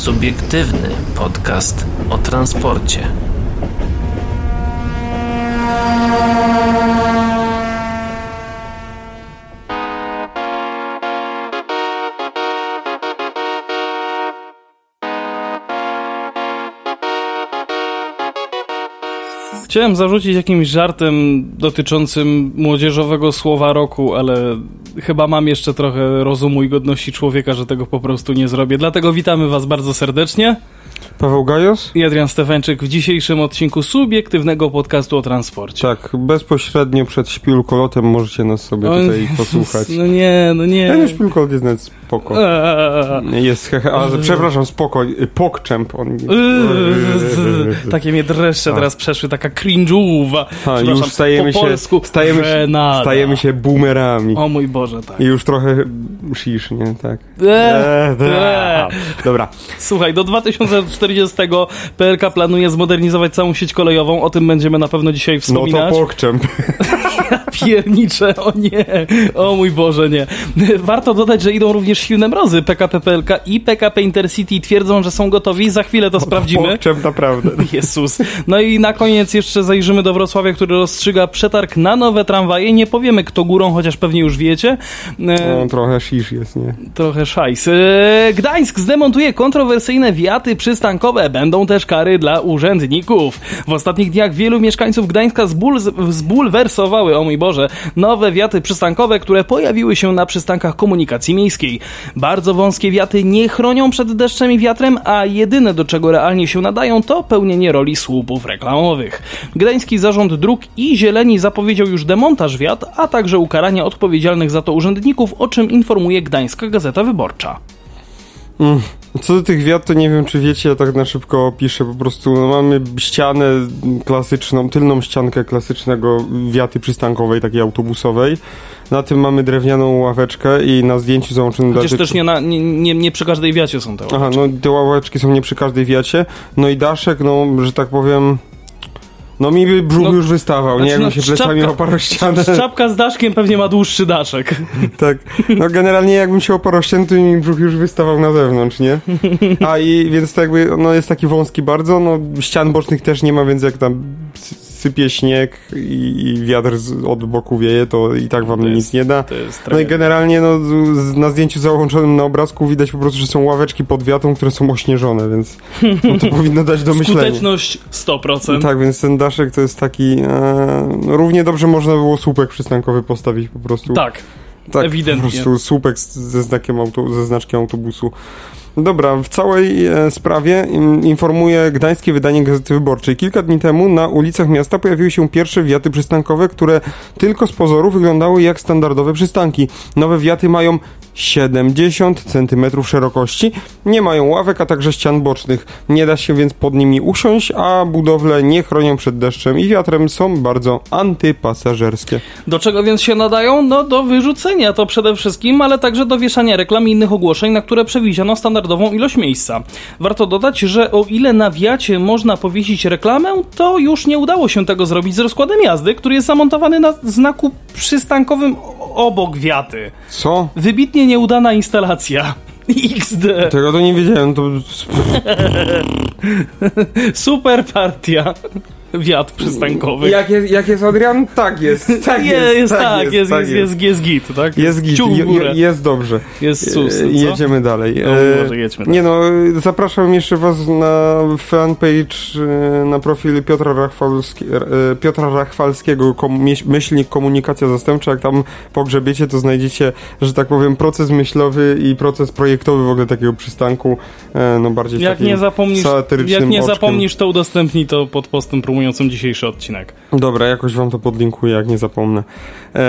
Subiektywny podcast o transporcie. Chciałem zarzucić jakimś żartem dotyczącym młodzieżowego słowa roku, ale chyba mam jeszcze trochę rozumu i godności człowieka, że tego po prostu nie zrobię. Dlatego witamy Was bardzo serdecznie. Paweł Gajos? I Adrian Stefańczyk w dzisiejszym odcinku subiektywnego podcastu o transporcie. Tak, bezpośrednio przed śpiulkolotem możecie nas sobie tutaj posłuchać. No nie, no nie. Ten śpiulkolot jest nawet spoko. Eee. Jest, hehe, a, przepraszam, spoko, pokczemp. On. Takie mnie dreszcze teraz przeszły, taka cringe'uwa. A, już stajemy się, stajemy, się, stajemy się boomerami. O mój Boże, tak. I już trochę shish, nie? Tak. Eee, eee. Dobra. Słuchaj, do 2040 PLK planuje zmodernizować całą sieć kolejową, o tym będziemy na pewno dzisiaj wspominać. No to pokczemp. ja pierniczę, o nie, o mój Boże, nie. Warto dodać, że idą również silne mrozy. PKP PLK i PKP Intercity twierdzą, że są gotowi, za chwilę to sprawdzimy. Pokczemp naprawdę. Jezus. No i na koniec jeszcze zajrzymy do Wrocławia, który rozstrzyga przetarg na nowe tramwaje. Nie powiemy kto górą, chociaż pewnie już wiecie. No, trochę shish jest, nie? Trochę szajs. Gdańsk zdemontuje kontrowersyjne wiaty przystankowe. Będą też kary dla urzędników. W ostatnich dniach wielu mieszkańców Gdańska zbul, zbulwersowały, o mój Boże, nowe wiaty przystankowe, które pojawiły się na przystankach komunikacji miejskiej. Bardzo wąskie wiaty nie chronią przed deszczem i wiatrem, a jedyne do czego realnie się nadają to pełnienie roli słupów reklamowych. Gdański Zarząd Dróg i Zieleni zapowiedział już demontaż wiat, a także ukaranie odpowiedzialnych za to urzędników, o czym informuje Gdańska Gazeta Wyborcza. Mm. Co do tych wiat, to nie wiem, czy wiecie, ja tak na szybko opiszę. Po prostu no, mamy ścianę klasyczną, tylną ściankę klasycznego wiaty przystankowej, takiej autobusowej. Na tym mamy drewnianą ławeczkę i na zdjęciu załączonym... Chociaż też nie, na, nie, nie, nie, przy każdej wiacie są te ławeczki. Aha, no te ławeczki są nie przy każdej wiacie. No i daszek, no, że tak powiem... No mi by brzuch no, już wystawał, znaczy, nie? Jakbym no, się plecami oparł ścianę. Czapka z daszkiem pewnie ma dłuższy daszek. tak. No generalnie jakbym się oparł ścianę, to mi brzuch już wystawał na zewnątrz, nie? A i więc to jakby, no jest taki wąski bardzo, no ścian bocznych też nie ma, więc jak tam sypie śnieg i, i wiatr z, od boku wieje, to i tak wam to nic jest, nie da. No i generalnie no, z, na zdjęciu załączonym na obrazku widać po prostu, że są ławeczki pod wiatą, które są ośnieżone, więc no, to powinno dać do myślenia. Skuteczność 100%. Tak, więc ten daszek to jest taki... E, no, równie dobrze można było słupek przystankowy postawić po prostu. Tak. Tak, Ewidentnie. po prostu słupek ze znakiem auto, ze znaczkiem autobusu. Dobra, w całej e, sprawie informuje gdańskie wydanie Gazety Wyborczej. Kilka dni temu na ulicach miasta pojawiły się pierwsze wiaty przystankowe, które tylko z pozoru wyglądały jak standardowe przystanki. Nowe wiaty mają 70 cm szerokości, nie mają ławek, a także ścian bocznych. Nie da się więc pod nimi usiąść, a budowle nie chronią przed deszczem i wiatrem, są bardzo antypasażerskie. Do czego więc się nadają? No do wyrzucenia to przede wszystkim, ale także do wieszania reklam i innych ogłoszeń, na które przewidziano standardową ilość miejsca. Warto dodać, że o ile na wiacie można powiesić reklamę, to już nie udało się tego zrobić z rozkładem jazdy, który jest zamontowany na znaku przystankowym obok wiaty. Co? Wybitnie nieudana instalacja. XD. Tego to nie wiedziałem, to... Super partia wiatr przystankowy. Jak jest, jak jest Adrian? Tak jest. Tak jest, jest, jest tak, tak, jest, jest, jest, jest, git, tak? Jest git, je, jest dobrze. Jest sus, co? Jedziemy dalej. No, może jedźmy dalej. Nie no, zapraszam jeszcze was na fanpage, e, na profil Piotra, Rachwalski, e, Piotra Rachwalskiego, kom, myślnik komunikacja zastępcza. Jak tam pogrzebiecie, to znajdziecie, że tak powiem, proces myślowy i proces projektowy w ogóle takiego przystanku, e, no bardziej jak nie zapomnisz, Jak nie oczkiem. zapomnisz, to udostępnij to pod postem promującym promującą dzisiejszy odcinek. Dobra, jakoś wam to podlinkuję, jak nie zapomnę. Eee,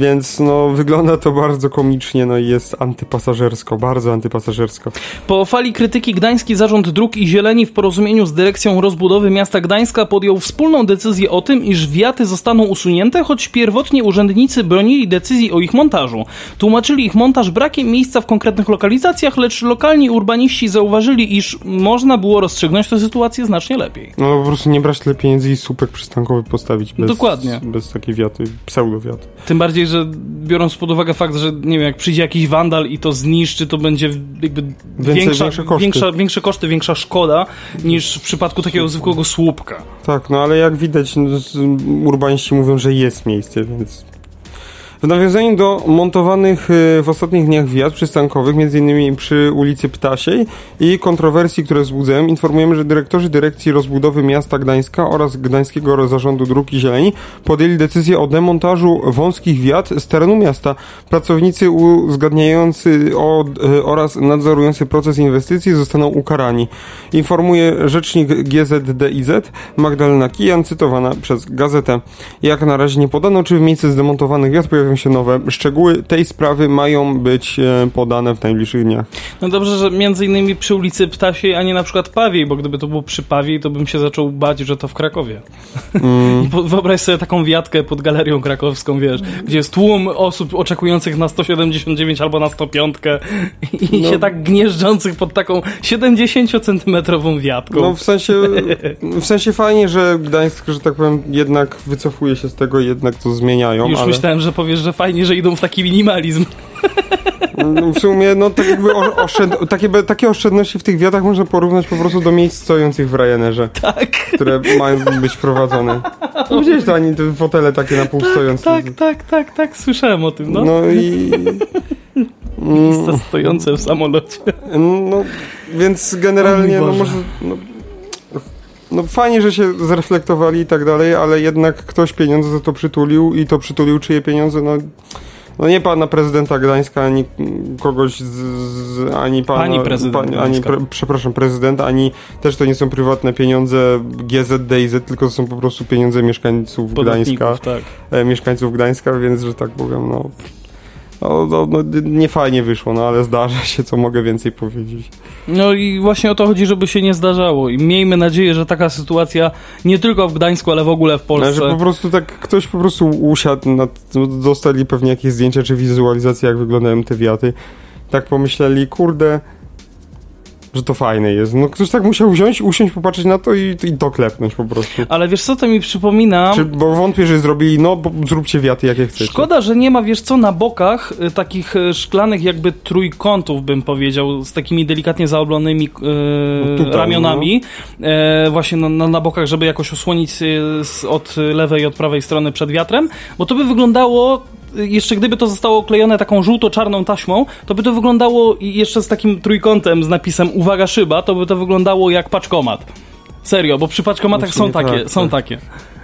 więc no, wygląda to bardzo komicznie, no i jest antypasażersko, bardzo antypasażersko. Po fali krytyki Gdański Zarząd Dróg i Zieleni w porozumieniu z Dyrekcją Rozbudowy Miasta Gdańska podjął wspólną decyzję o tym, iż wiaty zostaną usunięte, choć pierwotnie urzędnicy bronili decyzji o ich montażu. Tłumaczyli ich montaż brakiem miejsca w konkretnych lokalizacjach, lecz lokalni urbaniści zauważyli, iż można było rozstrzygnąć tę sytuację znacznie lepiej. No po prostu nie brać tyle pieniędzy i słupek przystankowy przystankowy postawić bez, Dokładnie. bez takiej wiaty, pseudowiaty. Tym bardziej, że biorąc pod uwagę fakt, że nie wiem, jak przyjdzie jakiś wandal i to zniszczy, to będzie jakby większa, większe koszty. Większa, większe koszty, większa szkoda niż w przypadku takiego zwykłego słupka. Tak, no ale jak widać, no, urbaniści mówią, że jest miejsce, więc... W nawiązaniu do montowanych y, w ostatnich dniach wiat przystankowych, m.in. przy ulicy Ptasiej i kontrowersji, które wzbudzają, informujemy, że dyrektorzy Dyrekcji Rozbudowy Miasta Gdańska oraz Gdańskiego Zarządu Dróg i Zieleni podjęli decyzję o demontażu wąskich wiat z terenu miasta. Pracownicy uzgadniający o, y, oraz nadzorujący proces inwestycji zostaną ukarani. Informuje rzecznik GZDIZ Magdalena Kijan, cytowana przez gazetę. Jak na razie nie podano, czy w miejsce zdemontowanych wiat pojawią się nowe. Szczegóły tej sprawy mają być e, podane w najbliższych dniach. No dobrze, że między innymi przy ulicy Ptasiej, a nie na przykład Pawiej, bo gdyby to było przy Pawiej, to bym się zaczął bać, że to w Krakowie. Po- wyobraź sobie taką wiatkę pod galerią krakowską, wiesz, gdzie jest tłum osób oczekujących na 179 albo na 105 i No. się tak gnieżdżących pod taką 70-centymetrową wiatką. No w sensie, w sensie fajnie, że Gdańsk, że tak powiem, jednak wycofuje się z tego, jednak to zmieniają, Już ale myślałem, że powiesz, że fajnie, że idą w taki minimalizm. no, w sumie, no tak jakby oszczęd, takie, takie oszczędności w tych wiatach można porównać po prostu do miejsc stojących w Ryanerze, Tak, które mają być wprowadzone. No widziałeś to ani te fotele takie na pół stojące. tak, tak, tak, tak, słyszałem o tym, no. No i... Miejsca stojące w samolocie. No, więc generalnie, no może... No, no fajnie, że się zreflektowali i tak dalej, ale jednak ktoś pieniądze za to przytulił i to przytulił czyje pieniądze, no... No nie pana prezydenta Gdańska, ani kogoś z, z ani pana... Pani prezydent ani, pre, przepraszam, prezydenta, ani też to nie są prywatne pieniądze GZDZ, tylko to są po prostu pieniądze mieszkańców Gdańska tak. e, mieszkańców Gdańska, więc, że tak powiem, no... No, no, no nie fajnie wyszło, no ale zdarza się, co mogę więcej powiedzieć. No i właśnie o to chodzi, żeby się nie zdarzało. I miejmy nadzieję, że taka sytuacja nie tylko w Gdańsku, ale w ogóle w Polsce. Że po prostu tak ktoś po prostu usiadł, nad, dostali pewnie jakieś zdjęcia czy wizualizacje, jak wyglądają te wiaty. Tak pomyśleli, kurde, że to fajne jest. No ktoś tak musiał wziąć, usiąść, popatrzeć na to i, i to klepnąć po prostu. Ale wiesz co, to mi przypomina... Czy, bo wątpię, że zrobili, no bo zróbcie wiaty jakie chcecie. Szkoda, że nie ma, wiesz co, na bokach y, takich y, szklanych jakby trójkątów, bym powiedział, z takimi delikatnie zaoblonymi y, No tutaj, ramionami. E, właśnie na, na, na bokach, żeby jakoś osłonić z, od lewej i od prawej strony przed wiatrem, bo to by wyglądało jeszcze gdyby to zostało oklejone taką żółto-czarną taśmą, to by to wyglądało jeszcze z takim trójkątem z napisem uwaga szyba, to by to wyglądało jak paczkomat. Serio, bo przy paczkomatach No są takie, tak, są tak. takie.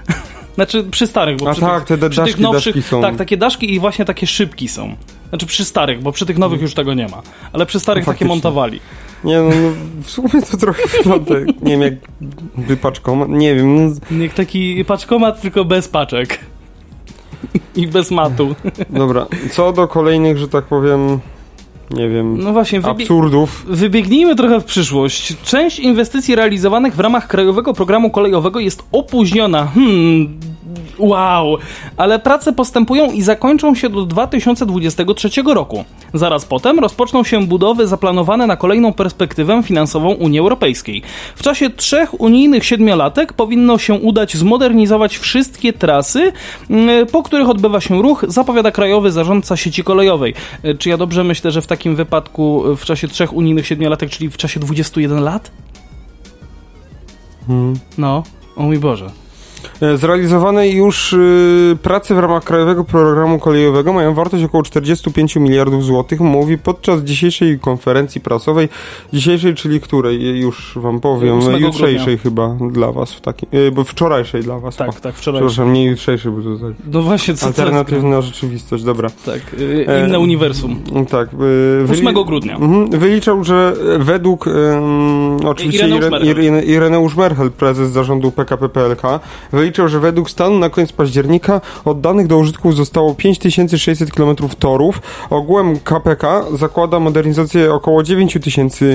Znaczy przy starych, bo A przy tak, tych, te przy tych daszki, nowszych, daszki są. tak, takie daszki i właśnie takie szybki są. Znaczy przy starych, bo przy tych nowych już tego nie ma. Ale przy starych No takie montowali. Nie no, no, w sumie to trochę wygląda, nie wiem jak wypaczką, nie wiem, no, Jak taki paczkomat, tylko bez paczek. I bez matu. dobra. Co do kolejnych, że tak powiem, nie wiem, No właśnie, wybie- absurdów, Wybiegnijmy trochę w przyszłość. Część inwestycji realizowanych w ramach Krajowego Programu Kolejowego jest opóźniona. Hmm. Wow, ale prace postępują i zakończą się do 2023 roku. Zaraz potem rozpoczną się budowy zaplanowane na kolejną perspektywę finansową Unii Europejskiej. W czasie trzech unijnych siedmiolatek powinno się udać zmodernizować wszystkie trasy, mm, po których odbywa się ruch, zapowiada Krajowy Zarządca Sieci Kolejowej. E, Czy ja dobrze myślę, że w takim wypadku e, w czasie trzech unijnych siedmiolatek, czyli w czasie 21 lat? Hmm. No, o mój Boże. E, Zrealizowane już y, prace w ramach Krajowego Programu Kolejowego mają wartość około 45 miliardów złotych, mówi podczas dzisiejszej konferencji prasowej, dzisiejszej, czyli której, e, już wam powiem, 8 jutrzejszej chyba dla was, w takim, e, bo wczorajszej dla was. Tak, o, tak, wczoraj. Przepraszam, nie jutrzejszej, bo to tak No właśnie, co alternatywna rzeczywistość, dobra. Tak, inne E, uniwersum. Tak. y, 8 wyli- grudnia. Mhm, Wyliczał, że według um, oczywiście Ireneusz Ire, Merchel. Irene, Ireneusz Merchel, prezes zarządu PKP PLK, wyliczał, że według stanu na koniec października oddanych do użytku zostało 5600 km torów. Ogółem KPK zakłada modernizację około 9000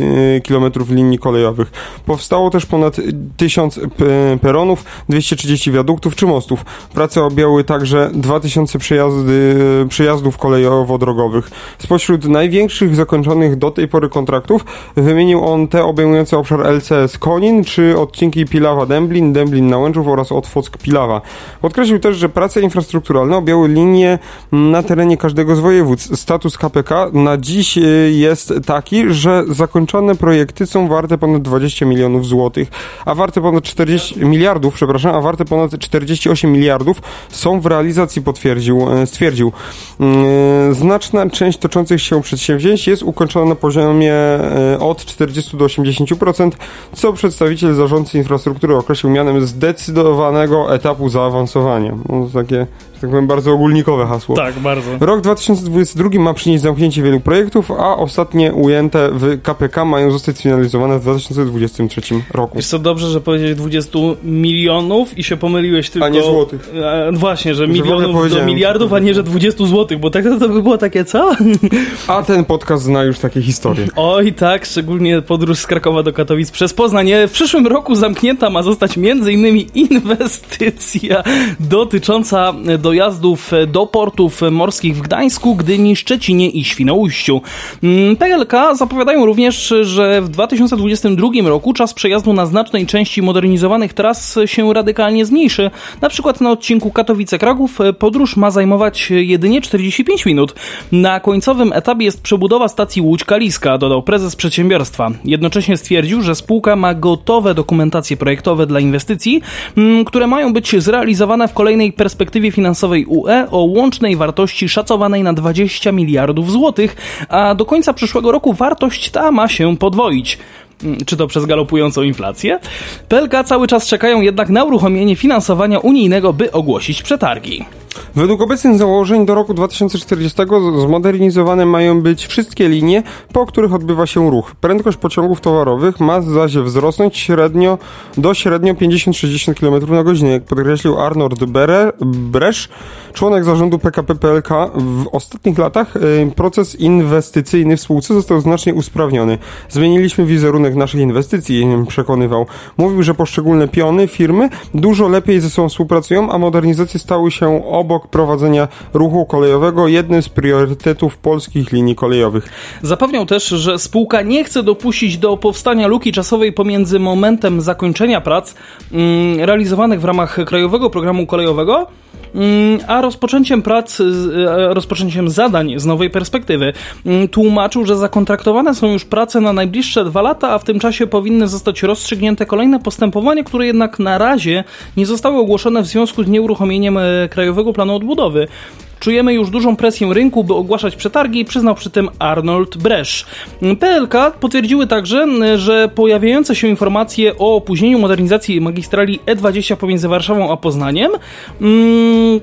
km linii kolejowych. Powstało też ponad 1000 p- peronów, 230 wiaduktów czy mostów. Prace objęły także 2000 przejazdy, przejazdów kolejowo-drogowych. Spośród największych zakończonych do tej pory kontraktów wymienił on te obejmujące obszar LCS Konin, czy odcinki Pilawa-Dęblin, Dęblin-Nałęczów oraz Otwock-Pilawa. Podkreślił też, że prace infrastrukturalne objęły linie na terenie każdego z województw. Status KPK na dziś e, jest taki, że zakończone projekty są warte ponad 20 milionów złotych, a warte ponad 40 miliardów, przepraszam, a warte ponad 48 miliardów są w realizacji, potwierdził, e, stwierdził. Mm, znaczna część toczących się przedsięwzięć jest ukończona na poziomie od 40 do 80%, co przedstawiciel zarządcy infrastruktury określił mianem zdecydowanego etapu zaawansowania. No, takie tak powiem, bardzo ogólnikowe hasło. Tak, bardzo. Rok 2022 ma przynieść zamknięcie wielu projektów, a ostatnie ujęte w KPK mają zostać sfinalizowane w 2023 roku. Wiesz co, dobrze, że powiedziałeś 20 milionów i się pomyliłeś tylko... A nie złotych. E, właśnie, że Że milionów do miliardów, a nie, że 20 złotych, bo tak to, to by było takie, co? A ten podcast zna już takie historie. Oj tak, szczególnie podróż z Krakowa do Katowic przez Poznań. W przyszłym roku zamknięta ma zostać m.in. inwestycja dotycząca dojazdów do portów morskich w Gdańsku, Gdyni, Szczecinie i Świnoujściu. Mm, PLK zapowiadają również, że w 2022 roku czas przejazdu na znacznej części modernizowanych tras się radykalnie zmniejszy. Na przykład na odcinku Katowice-Kraków podróż ma zajmować jedynie 45 minut. Na końcowym etapie jest przebudowa stacji Łódź-Kaliska, dodał prezes przedsiębiorstwa. Jednocześnie stwierdził, że spółka ma gotowe dokumentacje projektowe dla inwestycji, mm, które mają być zrealizowane w kolejnej perspektywie finansowej UE o łącznej wartości szacowanej na 20 miliardów złotych, a do końca przyszłego roku wartość ta ma się podwoić Mm, czy to przez galopującą inflację. PLK cały czas czekają jednak na uruchomienie finansowania unijnego, by ogłosić przetargi. Według obecnych założeń do roku 2040 zmodernizowane mają być wszystkie linie, po których odbywa się ruch. Prędkość pociągów towarowych ma zaś wzrosnąć średnio do średnio 50-60 km na godzinę, jak podkreślił Arnold Bresz, członek zarządu PKP PLK. W ostatnich latach y, proces inwestycyjny w spółce został znacznie usprawniony. Zmieniliśmy wizerunek naszych inwestycji, przekonywał. Mówił, że poszczególne piony firmy dużo lepiej ze sobą współpracują, a modernizacje stały się obok prowadzenia ruchu kolejowego jednym z priorytetów polskich linii kolejowych. Zapewniał też, że spółka nie chce dopuścić do powstania luki czasowej pomiędzy momentem zakończenia prac mm, realizowanych w ramach Krajowego Programu Kolejowego a rozpoczęciem prac, e, rozpoczęciem zadań z nowej perspektywy. Mm, Tłumaczył, że zakontraktowane są już prace na najbliższe dwa lata, a w tym czasie powinny zostać rozstrzygnięte kolejne postępowania, które jednak na razie nie zostały ogłoszone w związku z nieuruchomieniem e, Krajowego Planu Odbudowy. Czujemy już dużą presję rynku, by ogłaszać przetargi, przyznał przy tym Arnold Bresz. PLK potwierdziły także, że pojawiające się informacje o opóźnieniu modernizacji magistrali E20 pomiędzy Warszawą a Poznaniem. Mm,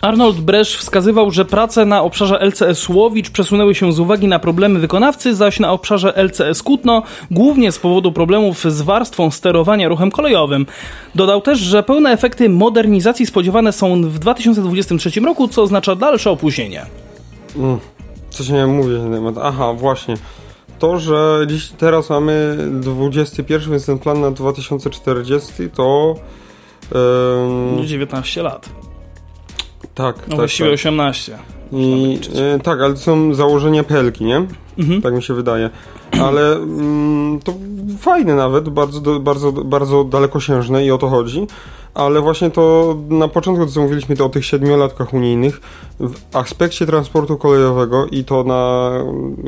Arnold Bresz wskazywał, że prace na obszarze LCS Łowicz przesunęły się z uwagi na problemy wykonawcy, zaś na obszarze LCS Kutno głównie z powodu problemów z warstwą sterowania ruchem kolejowym. Dodał też, że pełne efekty modernizacji spodziewane są w 2023 roku, co oznacza dalsze opóźnienie. Mm, coś miałem mówić na temat. Aha, właśnie. To, że dziś teraz mamy 21, więc ten plan na 2040 to... em, 19 lat. Tak, No tak, właściwie tak. 18. I, e, tak, ale to są założenia pelki, nie? Mhm. Tak mi się wydaje. Ale mm, to fajne nawet, bardzo, bardzo, bardzo dalekosiężne i o to chodzi. Ale właśnie to na początku, co mówiliśmy to o tych siedmiolatkach unijnych, w aspekcie transportu kolejowego i to na,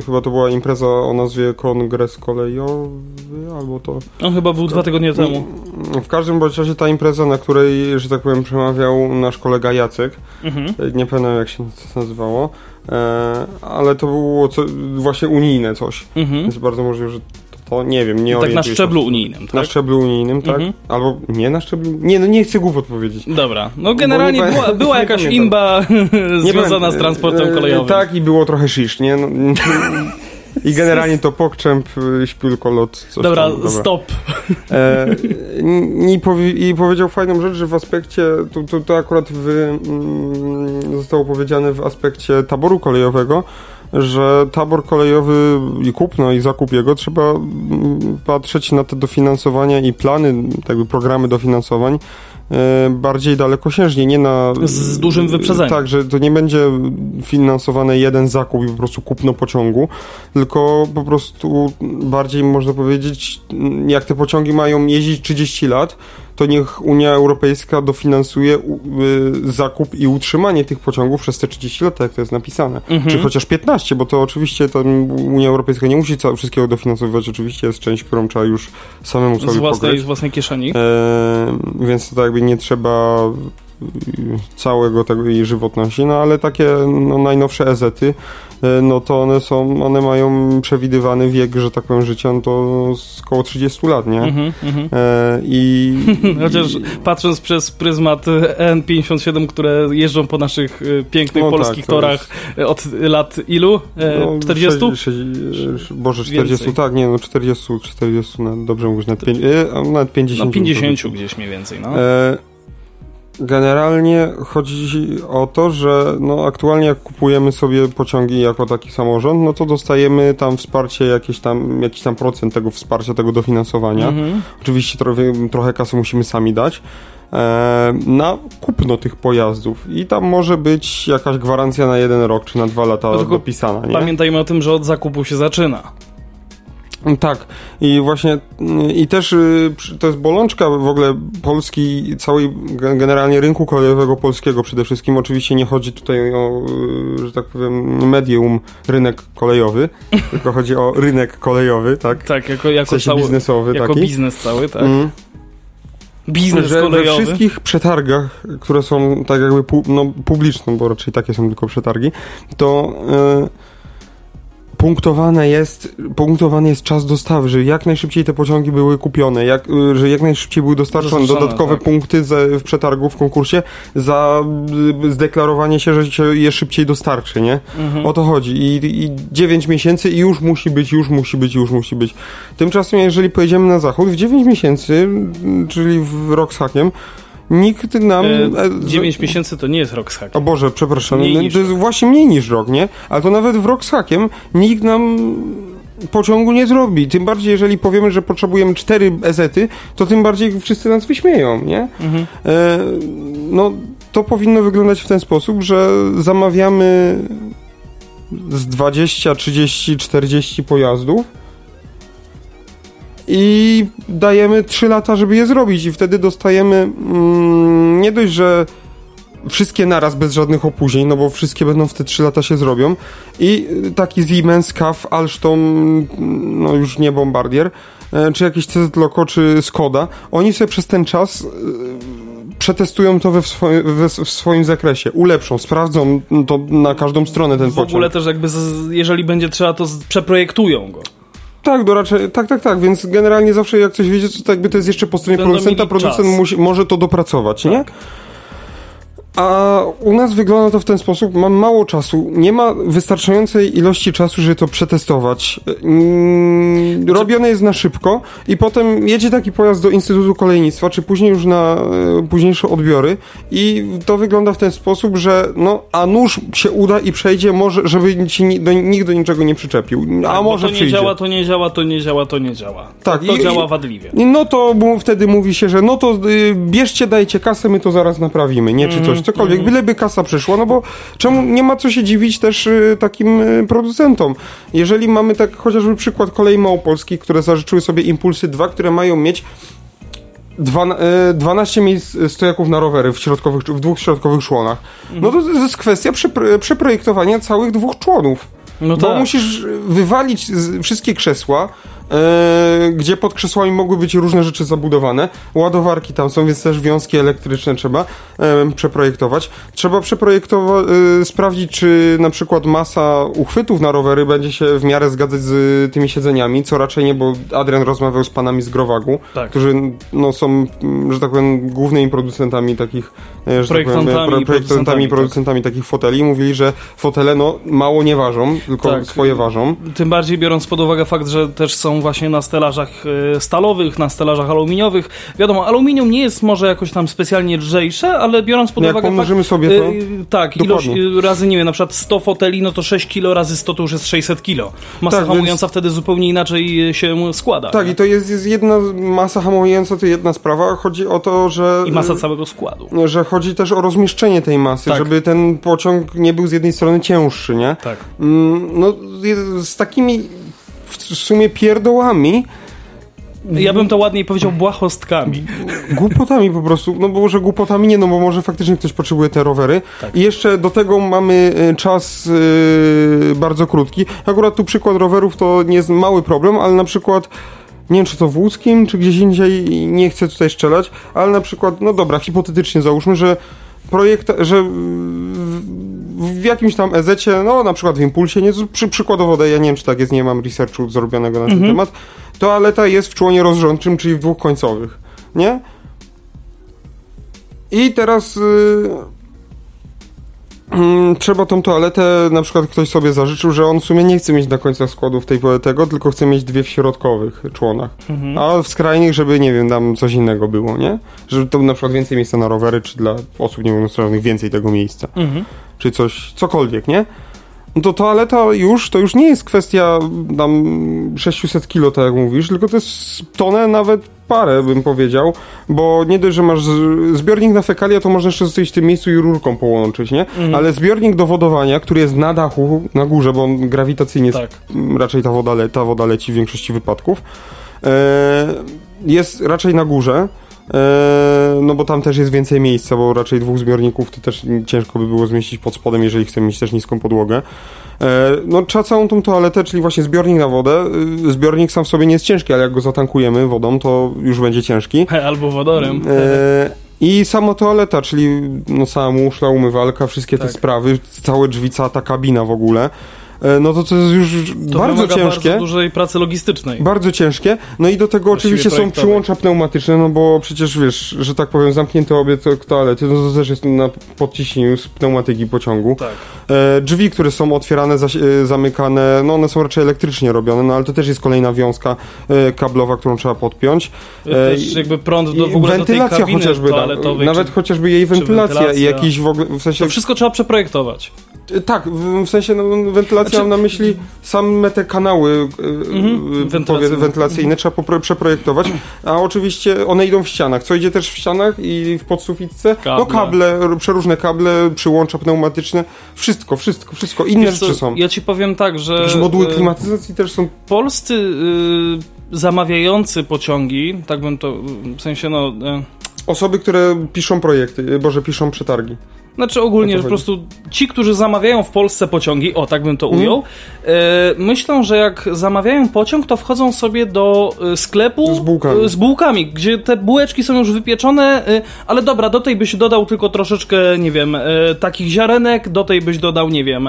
chyba to była impreza o nazwie Kongres Kolejowy, albo to... On chyba był dwa tygodnie temu. W każdym bądź razie ta impreza, na której, że tak powiem, przemawiał nasz kolega Jacek, Mhm. nie pamiętam jak się to nazywało, e, ale to było co, właśnie unijne coś, Mhm. więc bardzo możliwe, że to, nie wiem, nie Tak na orientuję się. szczeblu unijnym, tak? Na szczeblu unijnym, tak? Mhm. Albo nie na szczeblu... Nie, no nie chcę głów odpowiedzieć. Dobra, no generalnie była, była jakaś imba związana z transportem E, kolejowym. Tak, i było trochę shish, nie? No, I generalnie to pokczęp, y, śpiulkolot, coś Dobra, tam. stop. E, i, powie, I powiedział fajną rzecz, że w aspekcie, to, to, to akurat w, mm, zostało powiedziane w aspekcie taboru kolejowego, że tabor kolejowy i kupno i zakup jego trzeba mm, patrzeć na te dofinansowania i plany, tak jakby programy dofinansowań e, bardziej dalekosiężnie, nie na... Z- z dużym wyprzedzeniem. Tak, że to nie będzie finansowany jeden zakup i po prostu kupno pociągu, tylko po prostu bardziej można powiedzieć, jak te pociągi mają jeździć 30 lat, to niech Unia Europejska dofinansuje y, zakup i utrzymanie tych pociągów przez te 30 lat, tak jak to jest napisane. Mhm. Czy chociaż 15, bo to oczywiście to Unia Europejska nie musi całe, wszystkiego dofinansowywać, oczywiście jest część, którą trzeba już samemu sobie Z własnej, pokryć. z własnej kieszeni. E, więc to tak jakby nie trzeba y, całego tego jej żywotności, no ale takie no, najnowsze EZ-y, e, no to one są, one mają przewidywany wiek, że tak powiem, życia, no to około 30 lat, nie? Mhm, mhm. E, I... Chociaż patrząc przez pryzmat N57, które jeżdżą po naszych y, pięknych No tak, polskich to torach y, od lat ilu? E, no, 40? sześć- sześć- Boże, 40, Więcej. tak, nie, no 40, 40, nawet dobrze mówisz, nawet, pięć, e, a nawet 50. No 50 bym gdzieś mniej więcej, no. E, Generalnie chodzi o to, że no aktualnie jak kupujemy sobie pociągi jako taki samorząd, no to dostajemy tam wsparcie, jakieś tam, jakiś tam procent tego wsparcia, tego dofinansowania. Mhm. Oczywiście trochę, trochę kasy musimy sami dać e, na kupno tych pojazdów i tam może być jakaś gwarancja na jeden rok czy na dwa lata No dopisana, nie? Pamiętajmy o tym, że od zakupu się zaczyna. Tak, i właśnie y, i też y, to jest bolączka w ogóle Polski, całej ge- generalnie rynku kolejowego polskiego przede wszystkim. Oczywiście nie chodzi tutaj o, y, że tak powiem, medium, rynek kolejowy, tylko chodzi o rynek kolejowy, tak? Tak, jako, W jako, sensie cały, biznesowy jako taki. biznes cały, tak. Mm. Biznes że we kolejowy. wszystkich przetargach, które są tak jakby pu- no, publiczne, bo raczej takie są tylko przetargi, to e, punktowane jest, punktowany jest czas dostawy, że jak najszybciej te pociągi były kupione, jak, y, że jak najszybciej były dostarczone dodatkowe tak. punkty ze, w przetargu, w konkursie za y, zdeklarowanie się, że się je szybciej dostarczy, nie? Mhm. O to chodzi. I, I 9 miesięcy i już musi być, już musi być, już musi być. Tymczasem, jeżeli pojedziemy na zachód, w 9 miesięcy, czyli w rok z hakiem, nikt nam... E, e, 9 miesięcy to nie jest rok z hakiem. O Boże, przepraszam. Mniej no, to jest rok. właśnie mniej niż rok, nie? Ale to nawet w rok z hakiem nikt nam pociągu nie zrobi. Tym bardziej, jeżeli powiemy, że potrzebujemy cztery ezety, to tym bardziej wszyscy nas wyśmieją, nie? Mhm. E, no, to powinno wyglądać w ten sposób, że zamawiamy z 20, 30, 40 pojazdów i dajemy 3 lata, żeby je zrobić i wtedy dostajemy mm, nie dość, że wszystkie naraz bez żadnych opóźnień, no bo wszystkie będą w te 3 lata się zrobią i taki Siemens, CAF, Alstom, no już nie Bombardier, e, czy jakiś CZ Loco, czy Skoda, oni sobie przez ten czas y, przetestują to we w, swoim, we, w swoim zakresie, ulepszą, sprawdzą to na każdą stronę ten W pociąg. ogóle też jakby, z, jeżeli będzie trzeba, to przeprojektują go. Tak, do raczej, tak, tak, tak, więc generalnie zawsze jak coś wiecie, to jakby to jest jeszcze po stronie Będą producenta, producent musi, może to dopracować, nie? Tak. A u nas wygląda to w ten sposób, mam mało czasu, nie ma wystarczającej ilości czasu, żeby to przetestować. Mm, robione jest na szybko i potem jedzie taki pojazd do Instytutu Kolejnictwa, czy później już na e, późniejsze odbiory i to wygląda w ten sposób, że no, a nóż się uda i przejdzie, może, żeby ci ni- do, nikt do niczego nie przyczepił, a Bo może to nie przyjdzie. działa, to nie działa, to nie działa, to nie działa. Tak, To, to i- działa wadliwie. No to wtedy mówi się, że no to y, bierzcie, dajcie kasę, my to zaraz naprawimy, nie? Czy Mhm, cokolwiek, byleby kasa przyszła, no bo czemu nie ma co się dziwić też y, takim y, producentom. Jeżeli mamy tak chociażby przykład kolei małopolskich, które zażyczyły sobie Impulsy 2, które mają mieć dwa, e, 12 miejsc stojaków na rowery w, środkowych, w dwóch środkowych członach. No to to jest kwestia przepro, przeprojektowania całych dwóch członów. No Bo tak. musisz wywalić wszystkie krzesła, e, gdzie pod krzesłami mogły być różne rzeczy zabudowane. Ładowarki tam są, więc też wiązki elektryczne trzeba e, przeprojektować. Trzeba przeprojektować, e, sprawdzić, czy na przykład masa uchwytów na rowery będzie się w miarę zgadzać z tymi siedzeniami, co raczej nie, bo Adrian rozmawiał z panami z Growagu, Tak. którzy no, są, że tak powiem, głównymi producentami takich, e, że tak powiem, Projektantami, pro- projektantami producentami, i producentami takich foteli i mówili, że fotele no mało nie ważą, tylko Tak. swoje ważą. Tym bardziej biorąc pod uwagę fakt, że też są właśnie na stelażach e, stalowych, na stelażach aluminiowych. Wiadomo, aluminium nie jest może jakoś tam specjalnie lżejsze, ale biorąc pod No jak uwagę fakt, sobie to, e, tak, ilość dokładnie. e, razy, nie wiem, na przykład 100 foteli, no to 6 kilo razy 100 to już jest 600 kilo. Masa Tak, hamująca wtedy zupełnie inaczej się składa. Tak, nie? i to jest, jest jedna masa hamująca, to jedna sprawa. Chodzi o to, że. I masa całego składu. Że chodzi też o rozmieszczenie tej masy, Tak. żeby ten pociąg nie był z jednej strony cięższy, nie? Tak. Mm, No, z takimi w sumie pierdołami Ja bym to ładniej powiedział błahostkami. Głupotami po prostu, no bo może głupotami nie, no bo może faktycznie ktoś potrzebuje te rowery. Tak. I jeszcze do tego mamy e, czas e, bardzo krótki. Akurat tu przykład rowerów to nie jest mały problem, ale na przykład nie wiem czy to w łódzkim, czy gdzieś indziej, nie chcę tutaj strzelać, ale na przykład, no dobra, hipotetycznie załóżmy, że projekt, że w, jakimś tam ezecie, no na przykład w Impulsie, nie, przy, przykładowo daję, ja nie wiem czy tak jest, nie mam researchu zrobionego na ten Mhm. temat, toaleta jest w członie rozrządczym, czyli w dwóch końcowych, nie? I teraz y, mm, trzeba tą toaletę, na przykład ktoś sobie zażyczył, że on w sumie nie chce mieć na końcach składów tej, tego, tylko chce mieć dwie w środkowych członach. Mhm. A w skrajnych, żeby, nie wiem, tam coś innego było, nie? Żeby to na przykład więcej miejsca na rowery, czy dla osób niepełnosprawnych więcej tego miejsca. Mhm. Czy coś, cokolwiek, nie? No to toaleta już, to już nie jest kwestia tam 600 kilo, tak jak mówisz, tylko to jest tonę, nawet parę, bym powiedział, bo nie dość, że masz zbiornik na fekalia, to można jeszcze zostać w tym miejscu i rurką połączyć, nie? Ale zbiornik do wodowania, który jest na dachu, na górze, bo on grawitacyjnie Tak. m, raczej ta woda, le, ta woda leci w większości wypadków, e, jest raczej na górze, no bo tam też jest więcej miejsca, bo raczej dwóch zbiorników to też ciężko by było zmieścić pod spodem, jeżeli chcemy mieć też niską podłogę. E, no trzeba całą tą toaletę, czyli właśnie zbiornik na wodę, y, zbiornik sam w sobie nie jest ciężki, ale jak go zatankujemy wodą, to już będzie ciężki. Albo wodorem. E, I sama toaleta, czyli no cała muszla, umywalka, wszystkie te Tak. sprawy, całe drzwi, cała ta kabina w ogóle. E, no to to jest już To bardzo ciężkie. bardzo dużej pracy logistycznej. Bardzo ciężkie. No i do tego Właściwie oczywiście są przyłącza pneumatyczne, no bo przecież wiesz, że tak powiem, zamknięte obie to, toalety, no to też jest na podciśnieniu z pneumatyki pociągu. Tak. E, drzwi, które są otwierane, e, zamykane, no one są raczej elektrycznie robione, no ale to też jest kolejna wiązka e, kablowa, którą trzeba podpiąć. Też i- jakby prąd do, w ogóle do tej wentylacja chociażby, toaletowej. nawet czy, chociażby jej wentylacja, i wentylacja. jakiś w ogóle, w sensie... to wszystko trzeba przeprojektować. Tak, w, w sensie no, wentylacja Znaczy- mam na myśli same te kanały e, Mhm, e, wentylacyjne. trzeba przeprojektować, a oczywiście one idą w ścianach. Co idzie też w ścianach i w podsufitce? No Kable. kable, r- przeróżne kable, przyłącza pneumatyczne, wszystko, wszystko, wszystko. Inne Wiesz rzeczy są. Ja ci powiem tak, że Też moduły e, klimatyzacji też są polscy y, zamawiający pociągi, tak bym to, w sensie no... Y, osoby, które piszą projekty, boże, piszą przetargi. Znaczy ogólnie, że po prostu ci, którzy zamawiają w Polsce pociągi, o tak bym to Mhm. ujął, e, myślą, że jak zamawiają pociąg, to wchodzą sobie do e, sklepu Z bułkami. e, z bułkami, gdzie te bułeczki są już wypieczone, ale dobra, do tej byś dodał tylko troszeczkę, nie wiem, takich ziarenek, do tej byś dodał, nie wiem,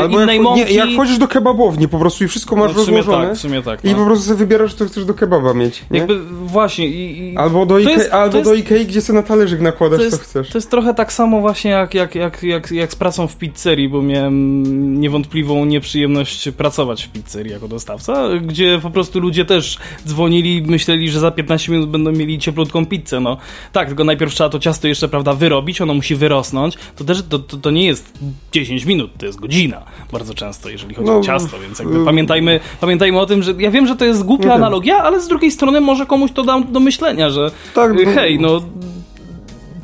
Albo innej jak, mąki. nie, jak chodzisz do kebabowni po prostu i wszystko masz no, w sumie rozłożone tak, w sumie tak. i No. po prostu sobie wybierasz, co chcesz do kebaba mieć. Nie? Jakby właśnie i, i Albo do, Ikei, jest- albo jest- do Ikei, gdzie sobie na talerzyk nakładasz, to co jest, chcesz. to jest trochę tak samo właśnie jak, jak, jak, jak, jak z pracą w pizzerii, bo miałem niewątpliwą nieprzyjemność pracować w pizzerii jako dostawca, gdzie po prostu ludzie też dzwonili, myśleli, że za 15 minut będą mieli cieplutką pizzę. No tak, tylko najpierw trzeba to ciasto jeszcze, prawda, wyrobić, ono musi wyrosnąć. To też to, to, to nie jest 10 minut, to jest godzina bardzo często, jeżeli chodzi No, o ciasto, więc jakby y- pamiętajmy, pamiętajmy o tym, że ja wiem, że to jest głupia analogia, ale z drugiej strony może komuś to da do myślenia, że Tak, y, no- hej, no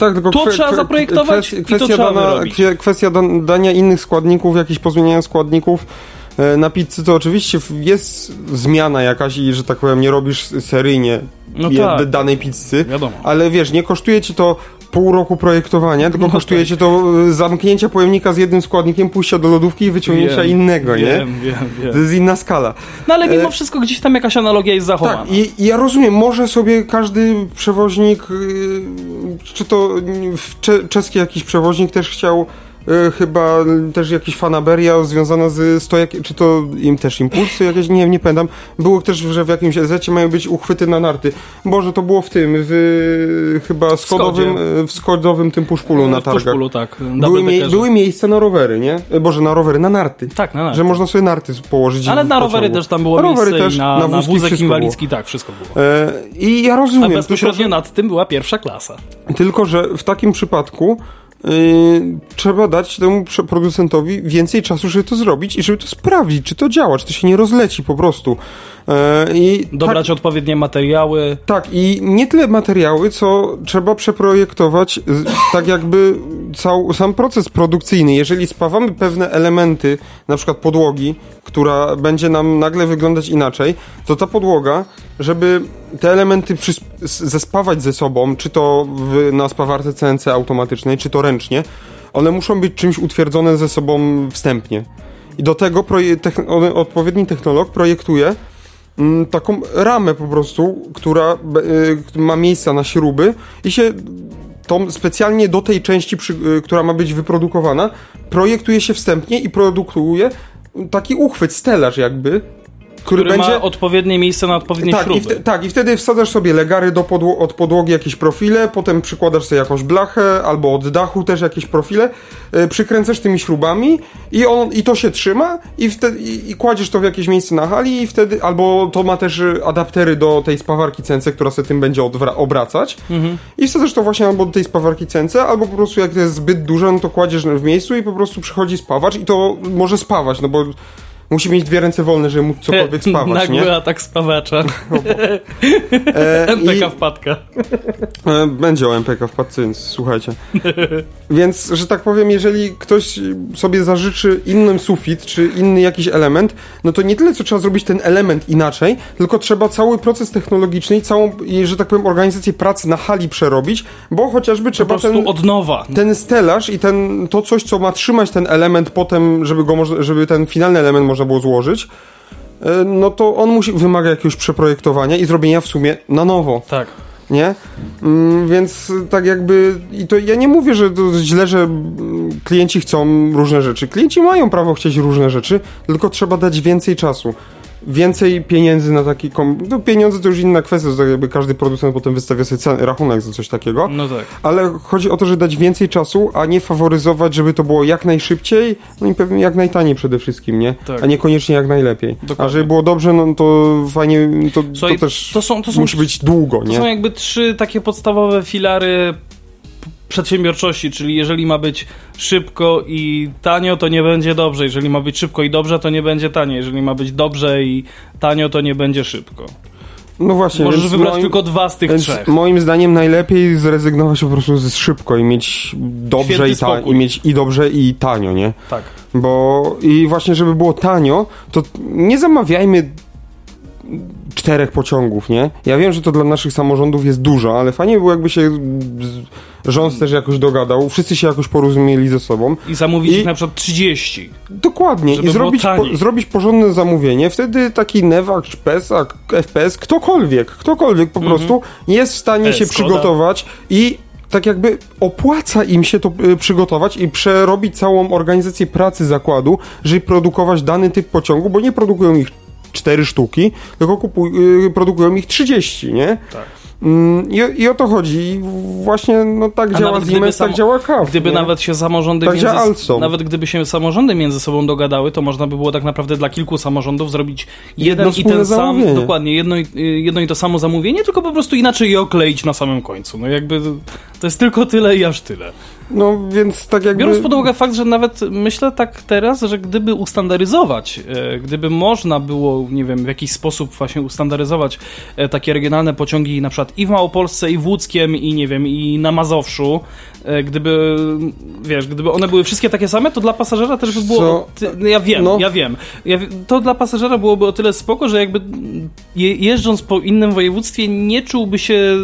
Tak, tylko To trzeba zaprojektować i to kwestia, trzeba dana, kwestia dan, dania innych składników, jakichś pozmieniania składników e, na pizzy, to oczywiście jest zmiana jakaś i, że tak powiem, nie robisz seryjnie No tak. danej pizzy, wiadomo. ale wiesz, nie kosztuje ci to pół roku projektowania, tylko No kosztuje tak. to e, zamknięcia pojemnika z jednym składnikiem, pójścia do lodówki i wyciągnięcia Wiem, innego, nie? Wiem, wiem, To jest inna skala. No ale mimo E, wszystko gdzieś tam jakaś analogia jest zachowana. Tak, i, ja rozumiem, może sobie każdy przewoźnik, yy, czy to cze, czeski jakiś przewoźnik też chciał chyba też jakiś fanaberia związana z stojak, czy to im też impulsy jakieś, nie wiem, nie pamiętam. Było też, że w jakimś ezecie mają być uchwyty na narty. Boże, to było w tym, w chyba skodowym, Skodzie. w skodowym tym puszpulu na targach. Puszpulu, tak. Były, mie- były miejsca na rowery, nie? E, Boże, na rowery, na narty. Tak, na narty. Że można sobie narty położyć Ale na rowery też tam było rowery miejsce też, na, na na, wózek inwalidzki, tak, wszystko było. E, I ja A rozumiem, bezpośrednio tylko, nad tym była pierwsza klasa. tylko że w takim przypadku Yy, trzeba dać temu producentowi więcej czasu, żeby to zrobić i żeby to sprawdzić, czy to działa, czy to się nie rozleci po prostu. Yy, I Dobrać tak, odpowiednie materiały. Tak, i nie tyle materiały, co trzeba przeprojektować tak jakby cał, sam proces produkcyjny. Jeżeli spawamy pewne elementy, na przykład podłogi, która będzie nam nagle wyglądać inaczej, to ta podłoga, żeby te elementy zespawać ze sobą, czy to w, na spawarce CNC automatycznej, czy to ręcznie, one muszą być czymś utwierdzone ze sobą wstępnie. I do tego odpowiedni technolog projektuje mm, taką ramę po prostu, która y, ma miejsca na śruby i się tą specjalnie do tej części, przy, y, która ma być wyprodukowana, projektuje się wstępnie i produkuje taki uchwyt, stelaż jakby, który, który będzie... ma odpowiednie miejsce na odpowiednie tak, śruby. I tak, i wtedy wsadzasz sobie legary do podło od podłogi jakieś profile, potem przykładasz sobie jakąś blachę, albo od dachu też jakieś profile, yy, przykręcasz tymi śrubami i, on, i to się trzyma i, wtedy, i, i, kładziesz to w jakieś miejsce na hali i wtedy, albo to ma też adaptery do tej spawarki CNC, która sobie tym będzie obracać mhm. i wsadzasz to właśnie albo do tej spawarki CNC, albo po prostu jak to jest zbyt duże, no to kładziesz w miejscu i po prostu przychodzi spawacz i to może spawać, no bo Musi mieć dwie ręce wolne, żeby móc cokolwiek spawać, Nagły nie? atak spawacza. e, MPK i... wpadka. E, będzie o MPK wpadce, więc słuchajcie. więc, że tak powiem, jeżeli ktoś sobie zażyczy inny sufit, czy inny jakiś element, no to nie tyle, co trzeba zrobić ten element inaczej, tylko trzeba cały proces technologiczny i całą, że tak powiem, organizację pracy na hali przerobić, bo chociażby trzeba ten... od nowa. Ten stelaż i ten, to coś, co ma trzymać ten element potem, żeby go, żeby ten finalny element można można było złożyć, e, no to on musi, wymaga jakiegoś przeprojektowania i zrobienia w sumie na nowo. Tak. Nie? Mm, więc tak jakby, i to ja nie mówię, że to źle, że klienci chcą różne rzeczy. Klienci mają prawo chcieć różne rzeczy, tylko trzeba dać więcej czasu więcej pieniędzy na taki kom... No pieniądze to już inna kwestia, to jakby każdy producent potem wystawia sobie cen, rachunek za coś takiego. No tak. Ale chodzi o to, że dać więcej czasu, a nie faworyzować, żeby to było jak najszybciej, no i pewnie jak najtaniej przede wszystkim, nie? Tak. A niekoniecznie jak najlepiej. Dokładnie. A żeby było dobrze, no to fajnie, to, Słuchaj, to też to są, to są, musi być długo, nie? To są jakby trzy takie podstawowe filary przedsiębiorczości, czyli jeżeli ma być szybko i tanio, to nie będzie dobrze. Jeżeli ma być szybko i dobrze, to nie będzie tanie. Jeżeli ma być dobrze i tanio, to nie będzie szybko. No właśnie. Możesz wybrać moim, tylko dwa z tych trzech. Moim zdaniem najlepiej zrezygnować po prostu z szybko i mieć dobrze i, ta, i mieć i dobrze i tanio, nie? Tak. Bo i właśnie żeby było tanio, to nie zamawiajmy czterech pociągów, nie? Ja wiem, że to dla naszych samorządów jest dużo, ale fajnie było jakby się rząd też jakoś dogadał, wszyscy się jakoś porozumieli ze sobą. I zamówić I, ich na przykład 30. Dokładnie. I zrobić, po, zrobić porządne zamówienie. Wtedy taki Nevak, PESA, FPS, ktokolwiek, ktokolwiek po mhm. prostu jest w stanie e, się Skoda. przygotować i tak jakby opłaca im się to y, przygotować i przerobić całą organizację pracy zakładu, żeby produkować dany typ pociągu, bo nie produkują ich cztery sztuki, tylko kupuj, y, produkują ich 30, nie? Tak. Mm, I, I o to chodzi. Właśnie no, tak A działa Siemens, tak działa KAF. Gdyby nie? nawet się samorządy tak między, nawet gdyby się samorządy między sobą dogadały, to można by było tak naprawdę dla kilku samorządów zrobić jeden jedno i ten sam, dokładnie, jedno i, jedno i to samo zamówienie, tylko po prostu inaczej je okleić na samym końcu. No jakby to jest tylko tyle i aż tyle. No więc tak jakby... Biorąc pod uwagę fakt, że nawet myślę tak teraz, że gdyby ustandaryzować, e, gdyby można było, nie wiem, w jakiś sposób właśnie ustandaryzować e, takie regionalne pociągi na przykład i w Małopolsce, i w Łódzkiem, i nie wiem, i na Mazowszu, e, gdyby, wiesz, gdyby one były wszystkie takie same, to dla pasażera też by było... Ty, no ja wiem, no. ja wiem. Ja, to dla pasażera byłoby o tyle spoko, że jakby je, jeżdżąc po innym województwie nie czułby się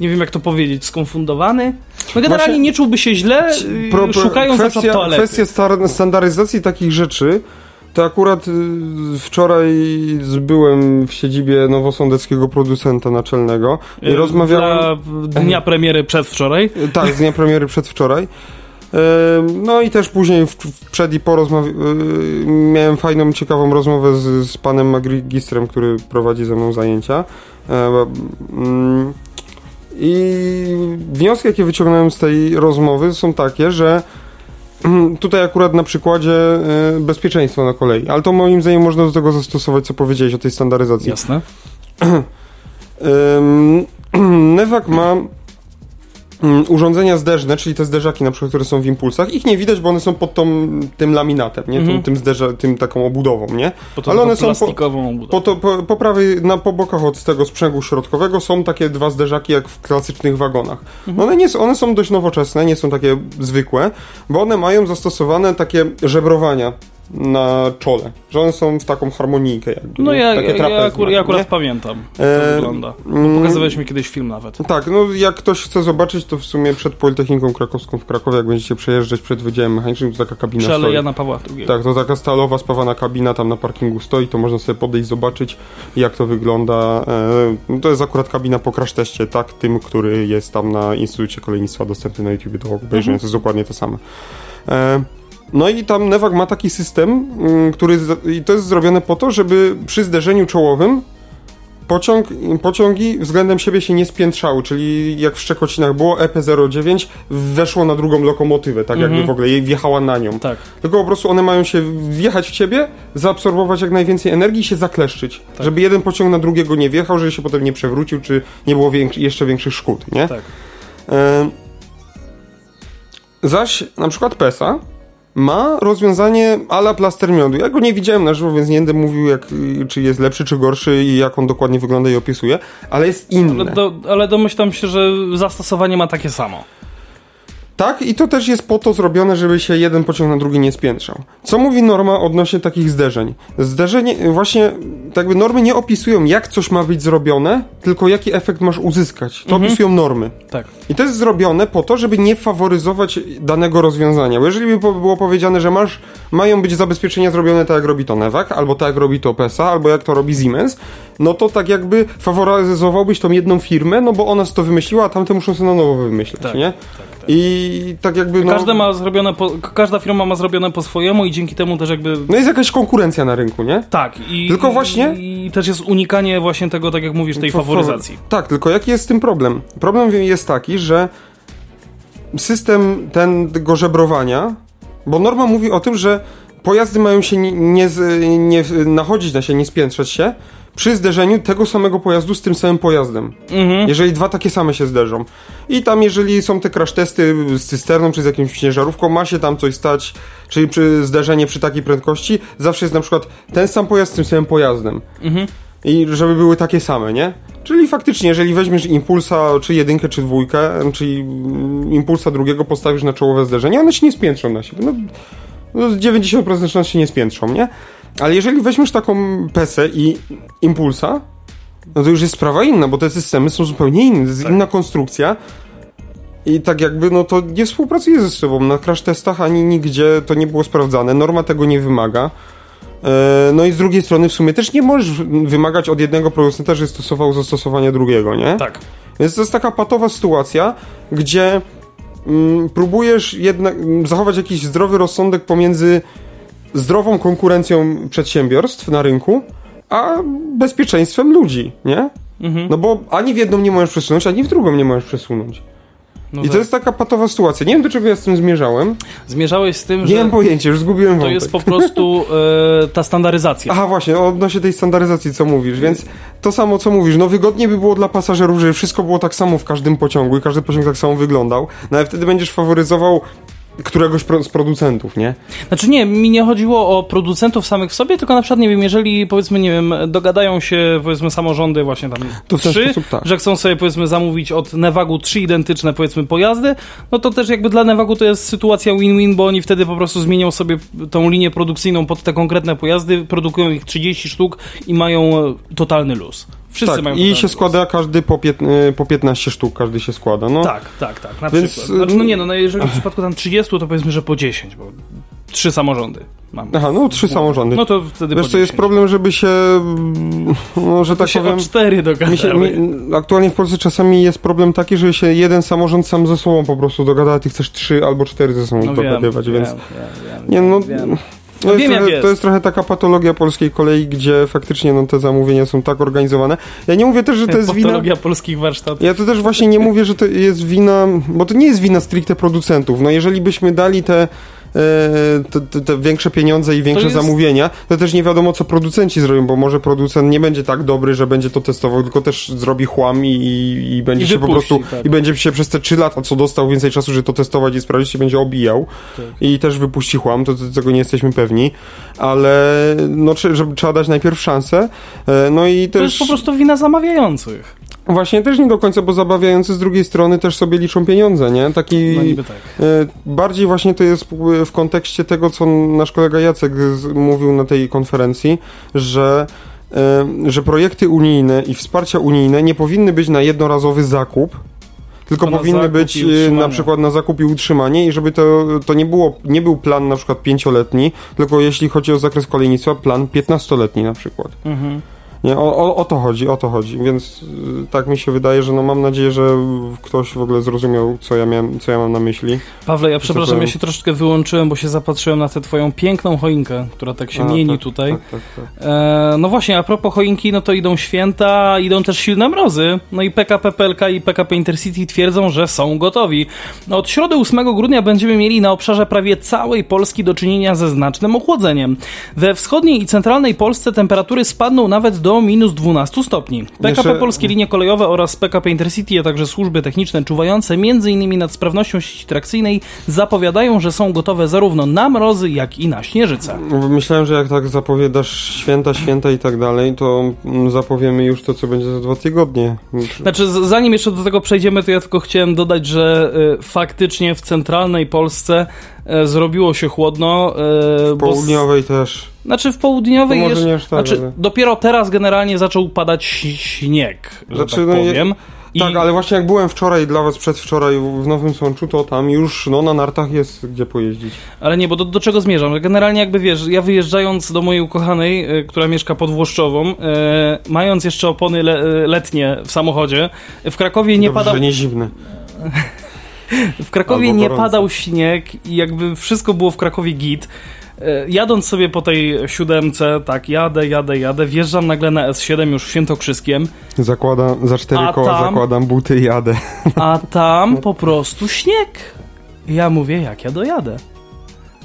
nie wiem jak to powiedzieć, skonfundowany. No generalnie Właśnie, nie czułby się źle, pro, pro, szukając kwestia, toalety. Kwestia standaryzacji takich rzeczy, to akurat y, wczoraj byłem w siedzibie nowosądeckiego producenta naczelnego i y, rozmawiałem... Dla dnia premiery przedwczoraj? Tak, z dnia premiery przedwczoraj. Y, no i też później przed i po rozmowie miałem fajną, ciekawą rozmowę z, z panem magistrem, który prowadzi ze mną zajęcia. Mm, i wnioski, jakie wyciągnąłem z tej rozmowy, są takie, że tutaj akurat na przykładzie e, bezpieczeństwa na kolei, ale to moim zdaniem można do tego zastosować, co powiedziałeś o tej standaryzacji. Jasne. Nevak ma mm, urządzenia zderzne, czyli te zderzaki na przykład, które są w impulsach, ich nie widać, bo one są pod tą, tym laminatem, nie? Mhm. Tym, tym, zderza, tym taką obudową, nie? Ale one są po, po, to, po, po prawej, na, po bokach od tego sprzęgu środkowego są takie dwa zderzaki jak w klasycznych wagonach. Mhm. No one, nie, one są dość nowoczesne, nie są takie zwykłe, bo one mają zastosowane takie żebrowania na czole, że one są w taką harmonijkę jakby. No ja, Takie ja, ja, akurat, ja akurat nie? pamiętam, jak to E, wygląda. mm, Pokazywałeś mi kiedyś film nawet. Tak, no jak ktoś chce zobaczyć, to w sumie przed Politechniką Krakowską w Krakowie, jak będziecie przejeżdżać przed Wydziałem Mechanicznym, to taka kabina Przy stoi. Jana Pawła II. Tak, to taka stalowa, spawana kabina tam na parkingu stoi, to można sobie podejść, zobaczyć jak to wygląda. E, no to jest akurat kabina po crash teście, tak, tym, który jest tam na Instytucie Kolejnictwa dostępny na YouTube do obejrzenia, to jest dokładnie to samo. E, no i tam Newag ma taki system, mm, który, i to jest zrobione po to, żeby przy zderzeniu czołowym pociąg, pociągi względem siebie się nie spiętrzały, czyli jak w Szczekocinach było, EP09 weszło na drugą lokomotywę, tak jakby Mhm. w ogóle jej wjechała na nią. Tak. Tylko po prostu one mają się wjechać w ciebie, zaabsorbować jak najwięcej energii i się zakleszczyć. Tak. Żeby jeden pociąg na drugiego nie wjechał, żeby się potem nie przewrócił, czy nie było większy, jeszcze większych szkód, nie? Tak. E, zaś na przykład PESA ma rozwiązanie ala plaster miodu. Ja go nie widziałem na żywo, więc nie będę mówił, jak, czy jest lepszy, czy gorszy i jak on dokładnie wygląda i opisuje, ale jest inny. Ale, do, ale domyślam się, że zastosowanie ma takie samo. Tak, i to też jest po to zrobione, żeby się jeden pociąg na drugi nie spiętrzał. Co mówi norma odnośnie takich zderzeń? Zderzenie, właśnie, tak jakby normy nie opisują, jak coś ma być zrobione, tylko jaki efekt masz uzyskać. To opisują normy. Tak. I to jest zrobione po to, żeby nie faworyzować danego rozwiązania. Bo jeżeli by było powiedziane, że masz, mają być zabezpieczenia zrobione tak, jak robi to Newak, albo tak, jak robi to PESA, albo jak to robi Siemens, no to tak jakby faworyzowałbyś tą jedną firmę, no bo ona to wymyśliła, a tamte muszą sobie na nowo wymyśleć, Tak, nie? I tak jakby, no... Każda ma zrobione po, każda firma ma zrobione po swojemu i dzięki temu też jakby No jest jakaś konkurencja na rynku, nie? tak i, Tylko właśnie- i też jest unikanie właśnie tego, tak jak mówisz, tej Fa- faworyzacji. Tak, tylko jaki jest z tym problem? Problem jest taki, że system ten, tego żebrowania, bo norma mówi o tym, że pojazdy mają się nie, nie, nie nachodzić na się, nie spiętrzać się przy zderzeniu tego samego pojazdu z tym samym pojazdem. Mhm. Jeżeli dwa takie same się zderzą. I tam, jeżeli są te crash testy z cysterną czy z jakimś ciężarówką, ma się tam coś stać, czyli przy zderzenie przy takiej prędkości, zawsze jest na przykład ten sam pojazd z tym samym pojazdem. Mhm. I żeby były takie same, nie? Czyli faktycznie, jeżeli weźmiesz impulsa, czy jedynkę, czy dwójkę, czyli impulsa drugiego postawisz na czołowe zderzenie, one się nie spiętrzą na siebie. No, no 90% szans się nie spiętrzą, nie? Ale jeżeli weźmiesz taką pesę i impulsa, no to już jest sprawa inna, bo te systemy są zupełnie inne, to jest Tak. inna konstrukcja. I tak jakby, no to nie współpracuje ze sobą. Na crash testach ani nigdzie to nie było sprawdzane. Norma tego nie wymaga. E, No i z drugiej strony w sumie też nie możesz wymagać od jednego producenta, że stosował zastosowanie drugiego, nie? Tak. Więc to jest taka patowa sytuacja, gdzie mm, próbujesz jednak mm, zachować jakiś zdrowy rozsądek pomiędzy zdrową konkurencją przedsiębiorstw na rynku, a bezpieczeństwem ludzi, nie? Mhm. No bo ani w jedną nie możesz przesunąć, ani w drugą nie możesz przesunąć. No I tak. to jest taka patowa sytuacja. Nie wiem, do czego ja z tym zmierzałem. Zmierzałeś z tym, Nie że mam pojęcia, już zgubiłem to wątek. jest po prostu e, ta standaryzacja. Aha, właśnie, odnośnie tej standaryzacji, co mówisz, więc to samo, co mówisz, no wygodnie by było dla pasażerów, żeby wszystko było tak samo w każdym pociągu i każdy pociąg tak samo wyglądał, no ale wtedy będziesz faworyzował któregoś z producentów, nie? Znaczy nie, mi nie chodziło o producentów samych w sobie, tylko na przykład, nie wiem, jeżeli powiedzmy, nie wiem, dogadają się powiedzmy samorządy właśnie tam To trzy, sposób tak. że chcą sobie powiedzmy zamówić od Nevagu trzy identyczne powiedzmy pojazdy, no to też jakby dla Nevagu to jest sytuacja win-win, bo oni wtedy po prostu zmienią sobie tą linię produkcyjną pod te konkretne pojazdy, produkują ich 30 sztuk i mają e, totalny luz. Wszyscy tak, mają i się luz. składa każdy po, pięt, y, po 15 sztuk, każdy się składa, no. Tak, tak, tak, na Więc, przykład. Znaczy, no nie, no, no jeżeli w przypadku tam 30, to powiedzmy, że po 10, bo trzy samorządy mamy. Aha, no trzy samorządy. No to wtedy Wiesz co, jest 10. problem, żeby się, mm, no, że tak się powiem... cztery dogadały. aktualnie w Polsce czasami jest problem taki, że się jeden samorząd sam ze sobą po prostu dogada, a ty chcesz trzy albo cztery ze sobą No wiem, dogadywać, więc... wiem, wiem, wiem, Nie, no, wiem. To jest, wiem, trochę, jest. to jest trochę taka patologia polskiej kolei, gdzie faktycznie no, te zamówienia są tak organizowane. Ja nie mówię też, że to jest wina. Patologia polskich warsztatów. Ja to też właśnie nie mówię, że to jest wina, bo to nie jest wina stricte producentów. No jeżeli byśmy dali te te, te, te większe pieniądze i większe jest- zamówienia, to też nie wiadomo, co producenci zrobią, bo może producent nie będzie tak dobry, że będzie to testował, tylko też zrobi chłam i, i będzie I się po wypuści, prostu, tak. i będzie się przez te 3 lata, co dostał więcej czasu, żeby to testować i sprawdzić, się będzie obijał Tak. i też wypuści chłam, to, to tego nie jesteśmy pewni, ale no, trze- żeby, trzeba dać najpierw szansę, e, no i To też... jest po prostu wina zamawiających. Właśnie też nie do końca, bo zabawiający z drugiej strony też sobie liczą pieniądze, nie? Taki... No niby tak. E, Bardziej właśnie to jest w kontekście tego, co nasz kolega Jacek mówił na tej konferencji, że, e, że projekty unijne i wsparcia unijne nie powinny być na jednorazowy zakup, tylko powinny być e, na przykład na zakup i utrzymanie i żeby to, to nie, było, nie był plan na przykład pięcioletni, tylko jeśli chodzi o zakres kolejnictwa, plan piętnastoletni na przykład. Mhm. Nie, o, o, o to chodzi, o to chodzi, więc y, tak mi się wydaje, że no mam nadzieję, że ktoś w ogóle zrozumiał, co ja, miałem, co ja mam na myśli. Pawle, ja przepraszam, powiem? ja się troszeczkę wyłączyłem, bo się zapatrzyłem na tę twoją piękną choinkę, która tak się A, mieni tak, tutaj. Tak, tak, tak. E, no właśnie, a propos choinki, no to idą święta, idą też silne mrozy. No i PKP PLK i PKP Intercity twierdzą, że są gotowi. No Od środy 8 grudnia będziemy mieli na obszarze prawie całej Polski do czynienia ze znacznym ochłodzeniem. We wschodniej i centralnej Polsce temperatury spadną nawet do minus 12 stopni. PKP Jeszcze- Polskie Linie Kolejowe oraz PKP Intercity, a także służby techniczne czuwające m.in. nad sprawnością sieci trakcyjnej zapowiadają, że są gotowe zarówno na mrozy, jak i na śnieżycę. Myślałem, że jak tak zapowiadasz święta, święta i tak dalej, to mm, zapowiemy już to, co będzie za dwa tygodnie. Znaczy, zanim jeszcze do tego przejdziemy, to ja tylko chciałem dodać, że y, faktycznie w centralnej Polsce y, zrobiło się chłodno. y, W bo południowej też. Znaczy w południowej może jeszcze- tak, znaczy, ale- dopiero teraz generalnie zaczął padać śnieg, że Znaczy, tak no je- powiem. I, Tak, ale właśnie jak byłem wczoraj dla was przedwczoraj w Nowym Sączu, to tam już no, na nartach jest gdzie pojeździć. ale nie, bo do, do czego zmierzam? Generalnie jakby wiesz, ja wyjeżdżając do mojej ukochanej, y, która mieszka pod Włoszczową, y, mając jeszcze opony le, y, letnie w samochodzie, w Krakowie nie Dobrze, padał... że nie zimne. W Krakowie nie padał śnieg i jakby wszystko było w Krakowie git. E, Jadąc sobie po tej siódemce, tak, jadę, jadę, jadę, wjeżdżam nagle na S7 już w Świętokrzyskiem, Zakładam, za cztery koła tam? zakładam buty i jadę. a tam po prostu śnieg. Ja mówię, jak ja dojadę.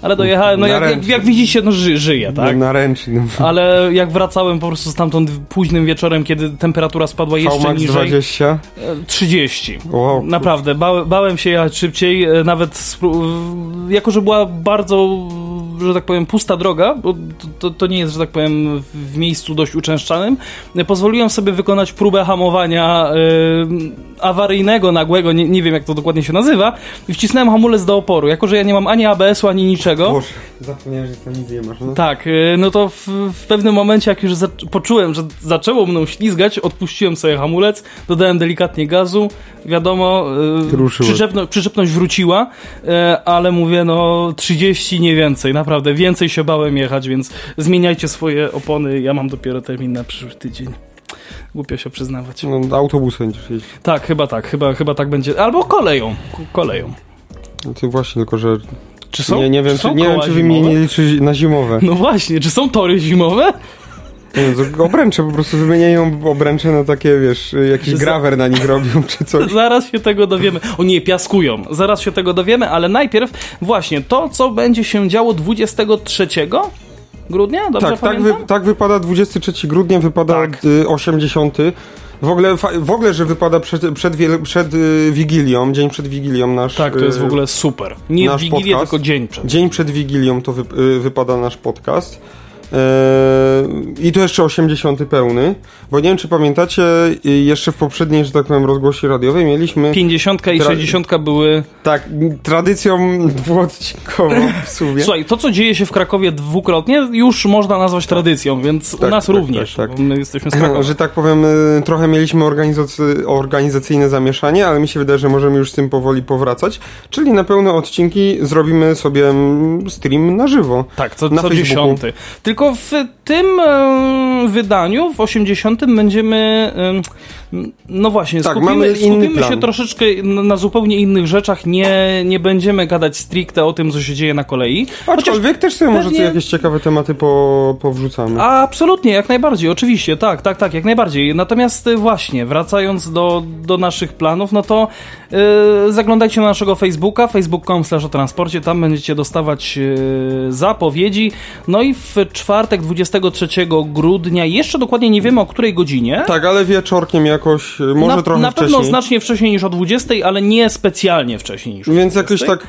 Ale dojechałem, no jak, jak, jak widzicie, no ży, żyję, tak? Na ręcznym. Ale jak wracałem po prostu stamtąd późnym wieczorem, kiedy temperatura spadła jeszcze VMAX niżej, 20. e, 30. Wow. Naprawdę, bałem, bałem się jechać szybciej, e, nawet jako, że była bardzo, że tak powiem, pusta droga, bo to, to, nie jest, że tak powiem, w- miejscu dość uczęszczanym, e, pozwoliłem sobie wykonać próbę hamowania e, awaryjnego, nagłego, nie, nie wiem jak to dokładnie się nazywa, i wcisnąłem hamulec do oporu. Jako, że ja nie mam ani ABS-u, ani niczego, Boże, zapomniałem, że tam nic nie masz. No. tak, y, no to w, w pewnym momencie, jak już poczułem, że zaczęło mną ślizgać, odpuściłem sobie hamulec, dodałem delikatnie gazu, wiadomo, y, Ruszyło. przyczepno, przyczepność wróciła, y, ale mówię, no 30 nie więcej, naprawdę, więcej się bałem jechać, więc zmieniajcie swoje opony, ja mam dopiero termin na przyszły tydzień. Głupio się przyznawać. No, autobusem będziesz jeździć. Tak, chyba tak, chyba, chyba tak będzie. Albo koleją. Koleją. No Ty właśnie, tylko że Czy są? nie, nie wiem, czy, nie wiem, czy wy mnie nie liczy na zimowe. No właśnie, czy są tory zimowe? Obręcze po prostu wymieniają obręcze na takie, wiesz, jakiś grawer na nich robią, czy coś. Zaraz się tego dowiemy. O nie, piaskują. Zaraz się tego dowiemy, ale najpierw właśnie to, co będzie się działo 23 grudnia, dobrze Tak, tak, pamiętam? wy, tak wypada 23 grudnia, wypada Tak. y, 80. W ogóle, w ogóle, że wypada przed, przed, przed y, Wigilią, dzień przed Wigilią nasz... Tak, to jest w y, ogóle super. Nie Wigilię, tylko dzień przed. Dzień przed Wigilią to wy, y, wypada nasz podcast. Eee, I to jeszcze 80 pełny, bo nie wiem czy pamiętacie, jeszcze w poprzedniej, że tak powiem, rozgłosie radiowej mieliśmy 50 i Tra- 60 były... tak, tradycją dwuodcinkową w sumie. Słuchaj, to co dzieje się w Krakowie dwukrotnie już można nazwać tradycją, więc u Tak, nas tak, również, tak, tak. my jesteśmy z Krakowa. że tak powiem, y, trochę mieliśmy organizacy- organizacyjne zamieszanie, ale mi się wydaje, że możemy już z tym powoli powracać. Czyli na pełne odcinki zrobimy sobie mm, stream na żywo. Tak, co, na co Facebooku. dziesiąty. Tylko w tym e, wydaniu, w 80, będziemy. No właśnie, Tak, skupimy, skupimy się troszeczkę na, zupełnie innych rzeczach. Nie, nie będziemy gadać stricte o tym, co się dzieje na kolei. Aczkolwiek też sobie może pewnie- co jakieś ciekawe tematy po, powrzucamy. A, absolutnie, jak najbardziej, oczywiście, tak, tak, tak, jak najbardziej. Natomiast y, właśnie, wracając do, do naszych planów, no to y, zaglądajcie na naszego Facebooka, facebook.com slash o transporcie, tam będziecie dostawać y, zapowiedzi. No i w czwartek 23 grudnia, jeszcze dokładnie nie wiemy o której godzinie. Tak, ale wieczorkiem jakoś, y, może na, trochę na wcześniej. pewno znacznie wcześniej niż o 20, ale nie specjalnie wcześniej niż o Więc 20. jakoś tak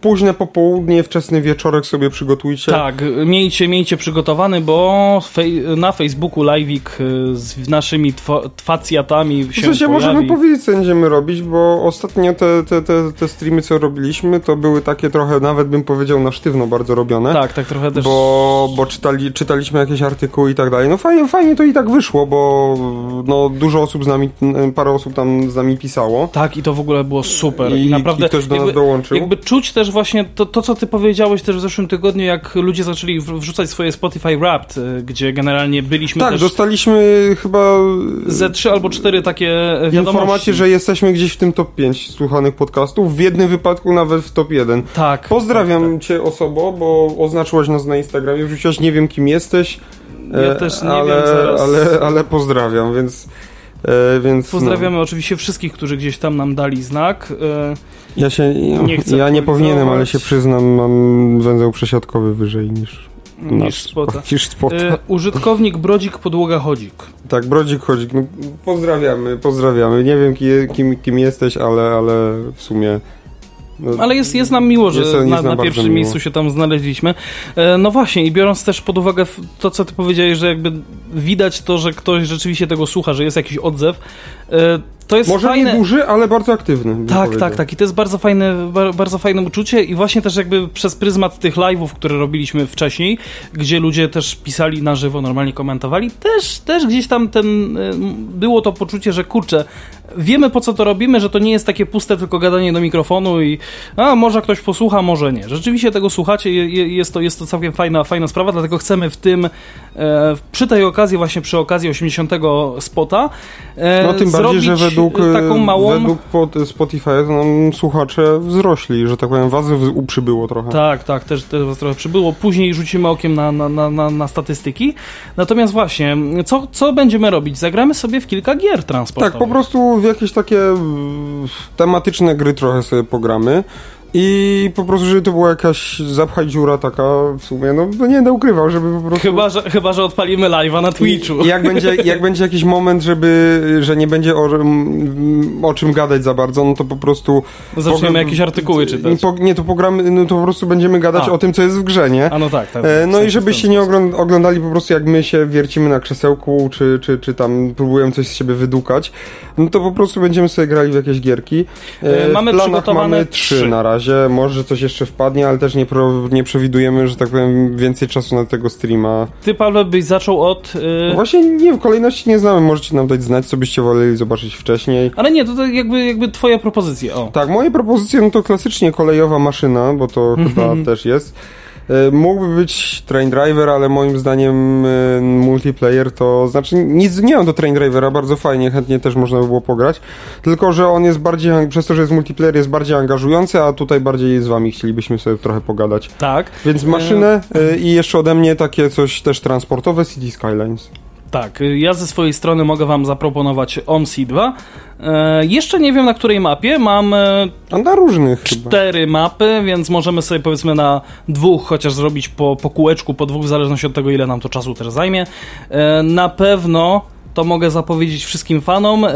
późne popołudnie, wczesny wieczorek sobie przygotujcie. Tak, miejcie, miejcie przygotowany, bo fej, na Facebooku live'ik y, z naszymi twa, twacjatami się W sensie pojawi. możemy powiedzieć, co będziemy robić, bo ostatnio te, te, te, te streamy, co robiliśmy, to były takie trochę, nawet bym powiedział, na sztywno bardzo robione. Tak, tak trochę też. Bo, bo czytali, czytaliśmy jakieś artykuły i tak dalej. No fajnie, fajnie to i tak wyszło, bo no, dużo osób z nami, parę osób tam z nami pisało. Tak, i to w ogóle było super. I- I, naprawdę. i ktoś do nas jakby, dołączył. Jakby czuć też właśnie to, to, co ty powiedziałeś też w zeszłym tygodniu, jak ludzie zaczęli wrzucać swoje Spotify Wrapped, y, gdzie generalnie byliśmy Tak, dostaliśmy chyba ze trzy albo cztery takie e, wiadomości. informację, że jesteśmy gdzieś w tym top 5 słuchanych podcastów, w jednym wypadku nawet w top 1. Tak. Pozdrawiam cię osobo, bo oznaczyłaś nas na Instagramie, wrzuciłaś, nie wiem kim jesteś. Ja e, też nie ale, wiem, zaraz- Ale, ale pozdrawiam, więc... E, więc Pozdrawiamy oczywiście wszystkich, którzy gdzieś tam nam dali znak. E, No. Ja się, Nie chcę ja nie powinienem, ale się przyznam, mam węzeł przesiadkowy wyżej niż niż spota. Niż spota. E, użytkownik Brodzik Podłoga Chodzik. Tak, Brodzik Chodzik, no, pozdrawiamy, pozdrawiamy. Nie wiem kim, kim, kim jesteś, ale, ale w sumie... No, Ale jest, jest nam miło, że Jest- na, na pierwszym miło. miejscu się tam znaleźliśmy. E, no właśnie, i biorąc też pod uwagę to, co ty powiedziałeś, że jakby widać to, że ktoś rzeczywiście tego słucha, że jest jakiś odzew, to jest Może fajne. nie duży, ale bardzo aktywny. Tak, powiedział. tak, tak. I to jest bardzo fajne, bar, bardzo fajne uczucie i właśnie też jakby przez pryzmat tych live'ów, które robiliśmy wcześniej, gdzie ludzie też pisali na żywo, normalnie komentowali, też, też gdzieś tam ten, y, było to poczucie, że kurczę, wiemy po co to robimy, że to nie jest takie puste tylko gadanie do mikrofonu i a może ktoś posłucha, może nie. Rzeczywiście tego słuchacie, je- je- jest to, jest to całkiem fajna, fajna sprawa, dlatego chcemy w tym, e, przy tej okazji, właśnie przy okazji 80 spota, e, No tym bardziej, że według, e, taką małą... według Spotify nam słuchacze wzrośli, że tak powiem, was w- przybyło trochę. Tak, tak, też, też was trochę przybyło. Później rzucimy okiem na, na, na, na, na statystyki. Natomiast właśnie, co, co będziemy robić? Zagramy sobie w kilka gier transportowych. Tak, po prostu w jakieś takie tematyczne gry trochę sobie pogramy. I po prostu, żeby to była jakaś zapchaj dziura taka w sumie, no, no nie będę ukrywał, żeby po prostu... Chyba, że, chyba, że odpalimy live'a na Twitchu. I jak będzie, jak będzie jakiś moment, żeby, że nie będzie o, o czym gadać za bardzo, no to po prostu... Zaczniemy jakieś artykuły czytać. Po, nie, to programy, no to po prostu będziemy gadać A. o tym, co jest w grze, nie? A no tak, tak. E, w No i w żebyście nie ogląd- oglądali po prostu jak my się wiercimy na krzesełku, czy, czy, czy tam próbujemy coś z siebie wydukać, no to po prostu będziemy sobie grali w jakieś gierki. E, w mamy planach przygotowane mamy trzy. na razie, może coś jeszcze wpadnie, ale też nie, pro, nie przewidujemy, że tak powiem, więcej czasu na tego streama. Ty, Paweł, byś zaczął od... y, Właśnie nie, w kolejności nie znamy, możecie nam dać znać, co byście woleli zobaczyć wcześniej. Ale nie, to, to jakby, jakby twoja propozycja, o. Tak, moje propozycje, no to klasycznie kolejowa maszyna, bo to chyba też jest. E, Mógłby być Train Driver, ale moim zdaniem e, multiplayer to znaczy nic nie mam do Train Drivera, bardzo fajnie, chętnie też można by było pograć. Tylko, że on jest bardziej, przez to, że jest multiplayer, jest bardziej angażujący, a tutaj bardziej z wami chcielibyśmy sobie trochę pogadać. Tak. Więc maszynę e, i jeszcze ode mnie takie coś też transportowe, City Skylines. Tak, y, ja ze swojej strony mogę wam zaproponować OMSI 2. E, jeszcze nie wiem na której mapie, mam e, A na różnych chyba. cztery mapy, więc możemy sobie powiedzmy na dwóch chociaż zrobić po, po kółeczku, po dwóch, w zależności od tego, ile nam to czasu też zajmie. E, na pewno to mogę zapowiedzieć wszystkim fanom. E,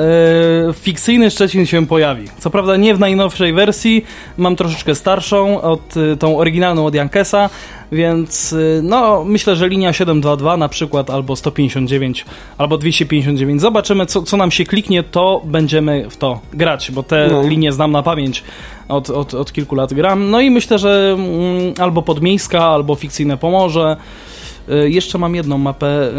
fikcyjny Szczecin się pojawi. Co prawda nie w najnowszej wersji, mam troszeczkę starszą, od, y, tą oryginalną od Jankesa, więc y, no myślę, że linia 722 na przykład, albo 159, albo 259. Zobaczymy, co, co nam się kliknie, to będziemy w to grać, bo te No. linie znam na pamięć. Od, od, od kilku lat gram. No i myślę, że mm, albo podmiejska, albo fikcyjne Pomorze. Y, jeszcze mam jedną mapę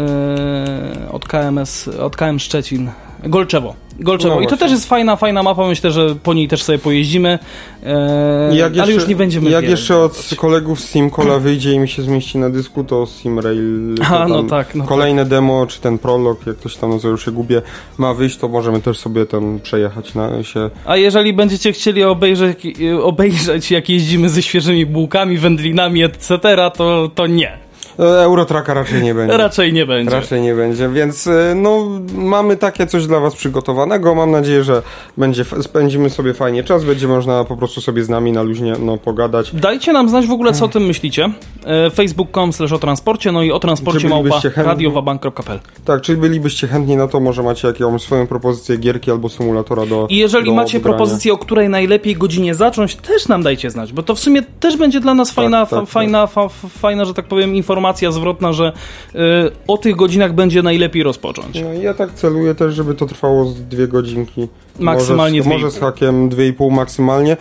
y, od KMS, od KM Szczecin. Golczewo. Golczewo. No I to też jest fajna, fajna mapa. Myślę, że po niej też sobie pojeździmy. E, Jak ale już nie będziemy Jak jeszcze od robić. kolegów z Simcola wyjdzie i mi się zmieści na dysku, to Simrail. A, no tak, no Kolejne demo, czy ten prolog, jak ktoś tam nazywa, już się gubię, ma wyjść, to możemy też sobie tam przejechać na się. A jeżeli będziecie chcieli obejrzeć, obejrzeć jak jeździmy ze świeżymi bułkami, wędlinami, etc., to, to nie. E, Eurotraka raczej nie będzie. Raczej nie będzie. Raczej nie będzie, więc e, no mamy takie coś dla Was przygotowanego. Mam nadzieję, że będzie, spędzimy sobie fajnie czas, będzie można po prostu sobie z nami na luźnie no, pogadać. Dajcie nam znać w ogóle, co o tym myślicie. E, Facebook.com slash o transporcie, no i o transporcie małpa radiowabank.pl. Tak, czyli bylibyście chętni na to, może macie jakąś swoją propozycję gierki albo symulatora do I jeżeli do macie propozycję, o której najlepiej godzinie zacząć, też nam dajcie znać, bo to w sumie też będzie dla nas fajna, tak, fa, tak. fajna, fa, fajna, że tak powiem, informacja zwrotna, że y, o tych godzinach będzie najlepiej rozpocząć. No ja tak celuję też, żeby to trwało z dwie godzinki. Maksymalnie może, z, dwie i może z pół. hakiem 2,5 maksymalnie,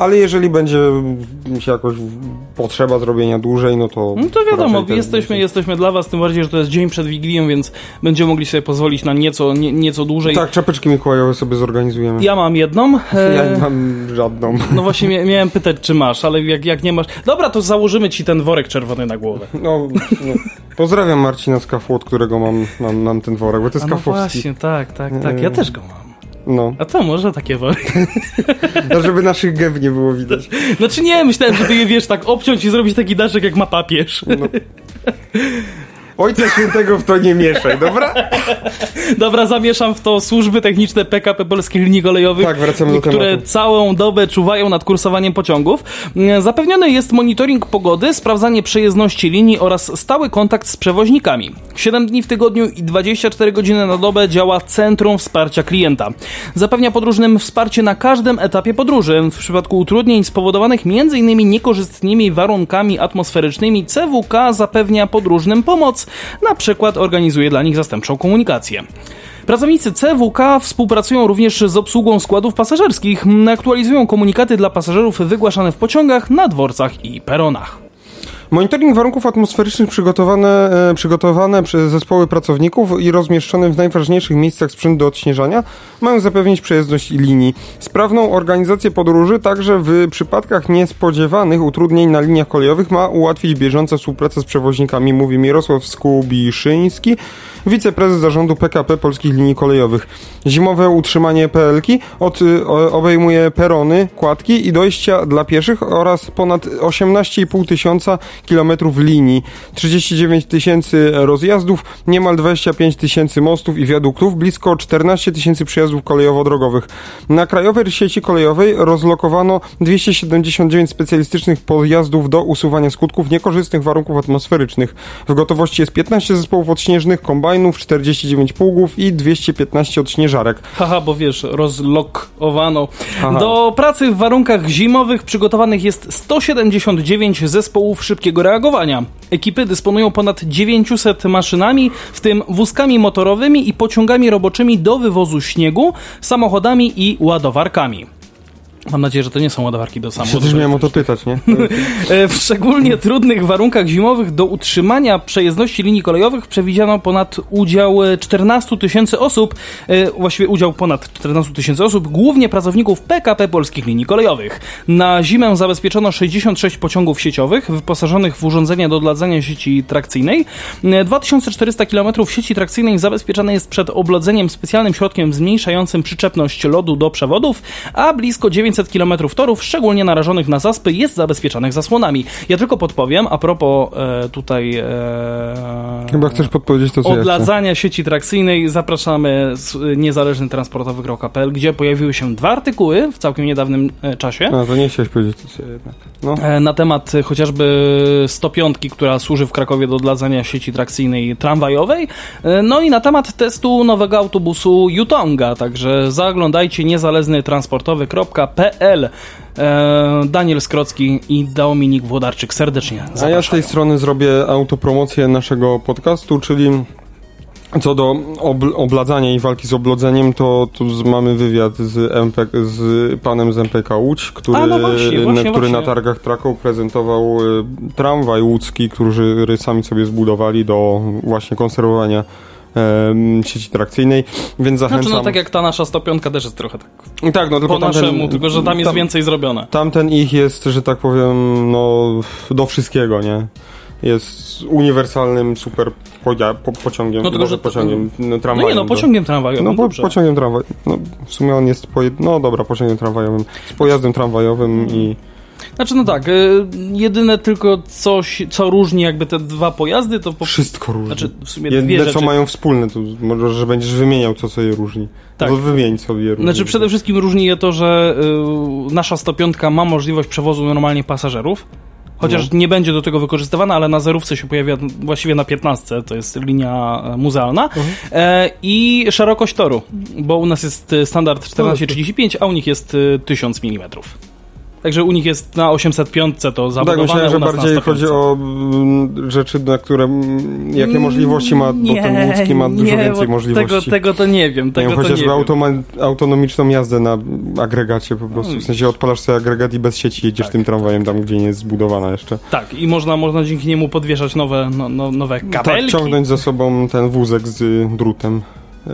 ale jeżeli będzie się jakoś potrzeba zrobienia dłużej, no to... No to wiadomo, jesteśmy, jesteśmy dla was, tym bardziej, że to jest dzień przed Wigilią, więc będziemy mogli sobie pozwolić na nieco, nie, nieco dłużej. Tak, czapeczki Mikołajowe sobie zorganizujemy. Ja mam jedną. e, Ja nie mam żadną. No właśnie mia- miałem pytać, czy masz, ale jak, jak nie masz... Dobra, to założymy ci ten worek czerwony na głowę. No, no. Pozdrawiam Marcina z Kafu, od którego mam, mam, mam ten worek, bo to jest A no kafowski. właśnie, tak, tak, tak, ja też go mam. No, A to może takie worek? no, żeby naszych gęb nie było widać. Znaczy nie, myślałem, żeby je, wiesz, tak obciąć i zrobić taki daszek, jak ma papież. No. Ojca Świętego w to nie mieszaj, dobra? Dobra, zamieszam w to służby techniczne PKP Polskich Linii Kolejowych, Tak, wracamy do które tematu. całą dobę czuwają nad kursowaniem pociągów. Mm, Zapewniony jest monitoring pogody, sprawdzanie przejezdności linii oraz stały kontakt z przewoźnikami. 7 dni w tygodniu i 24 godziny na dobę działa Centrum Wsparcia Klienta. Zapewnia podróżnym wsparcie na każdym etapie podróży. W przypadku utrudnień spowodowanych m.in. niekorzystnymi warunkami atmosferycznymi CWK zapewnia podróżnym pomoc, na przykład organizuje dla nich zastępczą komunikację. Pracownicy CWK współpracują również z obsługą składów pasażerskich, aktualizują komunikaty dla pasażerów wygłaszane w pociągach, na dworcach i peronach. Monitoring warunków atmosferycznych przygotowane, e, przygotowane przez zespoły pracowników i rozmieszczone w najważniejszych miejscach sprzęt do odśnieżania mają zapewnić przejezdność linii. Sprawną organizację podróży także w przypadkach niespodziewanych utrudnień na liniach kolejowych ma ułatwić bieżąca współpraca z przewoźnikami, mówi Mirosław Skubiszyński, wiceprezes zarządu PKP Polskich Linii Kolejowych. Zimowe utrzymanie PLK od, o- obejmuje perony, kładki i dojścia dla pieszych oraz ponad 18,5 tysiąca kilometrów linii, 39 tysięcy rozjazdów, niemal 25 tysięcy mostów i wiaduktów, blisko 14 tysięcy przejazdów kolejowo-drogowych. Na krajowej sieci kolejowej rozlokowano 279 specjalistycznych pojazdów do usuwania skutków niekorzystnych warunków atmosferycznych. W gotowości jest 15 zespołów odśnieżnych, kombajnów, 49 pługów i 215 odśnieżarek. Haha, bo wiesz, rozlokowano. Aha. Do pracy w warunkach zimowych przygotowanych jest 179 zespołów szybkiego reagowania. Ekipy dysponują ponad 900 maszynami, w tym wózkami motorowymi i pociągami roboczymi do wywozu śniegu, samochodami i ładowarkami. Mam nadzieję, że to nie są ładowarki do samochodu. też miałem o to pytać, nie? E, W szczególnie trudnych warunkach zimowych do utrzymania przejezdności linii kolejowych przewidziano ponad udział e, 14 tysięcy osób, e, właściwie udział ponad 14 tysięcy osób, głównie pracowników PKP Polskich Linii Kolejowych. Na zimę zabezpieczono 66 pociągów sieciowych wyposażonych w urządzenia do odladzania sieci trakcyjnej. E, 2400 km sieci trakcyjnej zabezpieczane jest przed oblodzeniem specjalnym środkiem zmniejszającym przyczepność lodu do przewodów, a blisko 900 km torów, szczególnie narażonych na zaspy, jest zabezpieczanych zasłonami. Ja tylko podpowiem, a propos e, tutaj e, Chyba chcesz podpowiedzieć to, co ja odladzania sieci trakcyjnej, zapraszamy z niezależny transportowy.pl, gdzie pojawiły się dwa artykuły w całkiem niedawnym e, czasie. A, to nie chciałeś powiedzieć to, co ja jednak. No. E, na temat chociażby 105, która służy w Krakowie do odladzania sieci trakcyjnej tramwajowej, e, no i na temat testu nowego autobusu Yutonga, także zaglądajcie niezależnytransportowy.pl e, Daniel Skrocki i Dominik Włodarczyk serdecznie A ja z zapraszam. tej strony zrobię autopromocję naszego podcastu, czyli Co do obl- obladzania i walki z oblodzeniem, to tu z, mamy wywiad z, MP, z panem z MPK Łódź, który, A, no właśnie, na, właśnie, który na targach Traką prezentował y, tramwaj łódzki, który sami sobie zbudowali do właśnie konserwowania sieci trakcyjnej, więc zachęcam. Znaczy, no tak jak ta nasza 105 też jest trochę tak tak, no tylko po tamten- naszemu, tylko że tam jest tam- więcej zrobione. Tamten ich jest, że tak powiem, no do wszystkiego, nie? Jest uniwersalnym super podzia- po, pociągiem, No tylko, że pociągiem, no, No tramwajem. nie no, pociągiem tramwajowym, No no po, dobrze. pociągiem tramwajowym. No, w sumie on jest pojed... No dobra, pociągiem tramwajowym. Z pojazdem tramwajowym i... Znaczy no tak, y, jedyne tylko coś, co różni jakby te dwa pojazdy, to po Wszystko różni. Znaczy w sumie Jedne, dwie co rzeczy. mają wspólne, to może, że będziesz wymieniał, co co je różni. Tak. To wymień sobie je różni. Znaczy przede wszystkim różni je to, że y, nasza 105 ma możliwość przewozu normalnie pasażerów. Chociaż No. nie będzie do tego wykorzystywana, ale na zerówce się pojawia właściwie na 15, to jest linia e, muzealna. Mhm. E, I szerokość toru, bo u nas jest e, standard No, 1435, a u nich jest e, 1000 mm. Także u nich jest na 805 to Tak, zabudowane, myślałem, że bardziej na 105. chodzi o mm, rzeczy, na które... mm, Jakie możliwości ma, bo ten łódzki ma dużo nie, więcej możliwości. Tego, tego to nie wiem, Nie tego wiem, to nie chociażby wiem. autonomiczną jazdę na agregacie po prostu. W sensie odpalasz sobie agregat i bez sieci jedziesz Tak. tym tramwajem tam, gdzie nie jest zbudowana jeszcze. Tak, i można, można dzięki niemu podwieszać nowe, no, no, nowe kabelki. Tak, ciągnąć za sobą ten wózek z drótem. Y,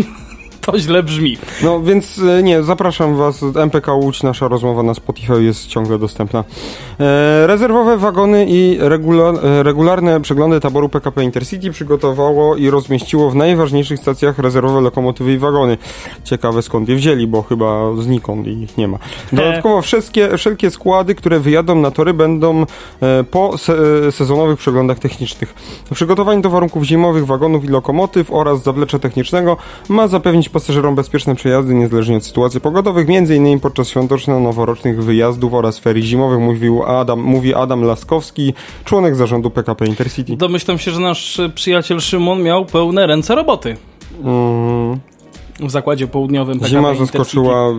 To źle brzmi. No więc y, nie, zapraszam was. MPK Łódź, nasza rozmowa na Spotify jest ciągle dostępna. E, rezerwowe wagony i regula e, regularne przeglądy taboru PKP Intercity przygotowało i rozmieściło w najważniejszych stacjach rezerwowe lokomotywy i wagony. Ciekawe skąd je wzięli, bo chyba znikąd ich nie ma. Dodatkowo wszystkie, wszelkie składy, które wyjadą na tory będą e, po se, e, sezonowych przeglądach technicznych. Przygotowanie do warunków zimowych wagonów i lokomotyw oraz zawlecza technicznego ma zapewnić pasażerom bezpieczne przejazdy niezależnie od sytuacji pogodowych, m.in. podczas świąteczno-noworocznych wyjazdów oraz ferii zimowych, mówił Adam, mówi Adam Laskowski, członek zarządu PKP Intercity. Domyślam się, że nasz przyjaciel Szymon miał pełne ręce roboty Mm, w zakładzie południowym PKP zima zaskoczyła e,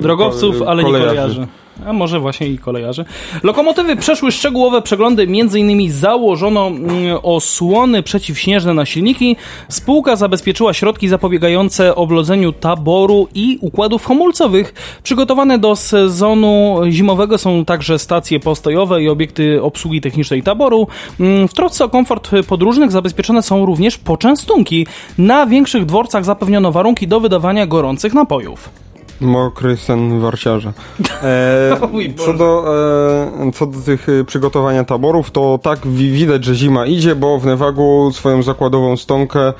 Drogowców, ale nie kolejarzy. A może właśnie i kolejarzy. Lokomotywy przeszły szczegółowe przeglądy, m.in. założono mm, osłony przeciwśnieżne na silniki. Spółka zabezpieczyła środki zapobiegające oblodzeniu taboru i układów hamulcowych. Przygotowane do sezonu zimowego są także stacje postojowe i obiekty obsługi technicznej taboru. Mm, W trosce o komfort podróżnych zabezpieczone są również poczęstunki. Na większych dworcach zapewniono warunki do wydawania gorących napojów. Mokry sen warciarza. E, co, do, e, co do tych e, przygotowania taborów, to tak wi- widać, że zima idzie, bo w Newagu swoją zakładową stonkę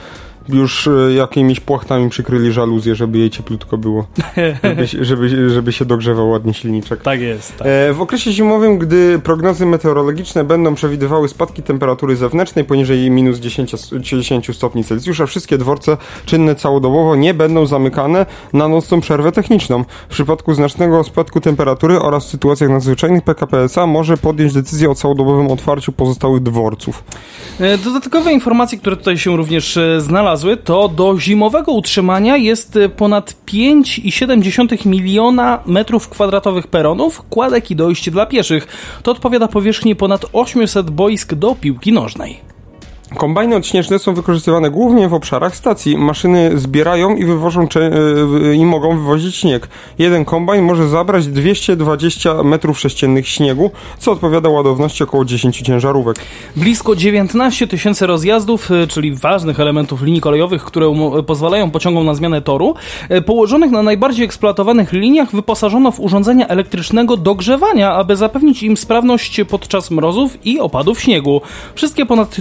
już e, jakimiś płachtami przykryli żaluzję, żeby jej cieplutko było. Żeby, się- żeby, żeby się dogrzewał ładnie silniczek. Tak jest. Tak. E, W okresie zimowym, gdy prognozy meteorologiczne będą przewidywały spadki temperatury zewnętrznej poniżej minus 10, s- 10 stopni Celsjusza, wszystkie dworce czynne całodobowo nie będą zamykane na nocną przerwę techniczną. W przypadku znacznego spadku temperatury oraz w sytuacjach nadzwyczajnych PKP SA może podjąć decyzję o całodobowym otwarciu pozostałych dworców. E, Dodatkowe informacje, które tutaj się również e, znalazły, to do zimowego utrzymania jest e, ponad 5,7 miliona metrów kwadratowych peronów, kładek i dojść dla pieszych. To odpowiada powierzchni ponad 800 boisk do piłki nożnej. Kombajny odśnieżne są wykorzystywane głównie w obszarach stacji. Maszyny zbierają i wywożą e, i mogą wywozić śnieg. Jeden kombajn może zabrać 220 metrów sześciennych śniegu, co odpowiada ładowności około 10 ciężarówek. Blisko 19 tysięcy rozjazdów, e, czyli ważnych elementów linii kolejowych, które pozwalają pociągom na zmianę toru, e, położonych na najbardziej eksploatowanych liniach wyposażono w urządzenia elektrycznego dogrzewania, aby zapewnić im sprawność podczas mrozów i opadów śniegu. Wszystkie ponad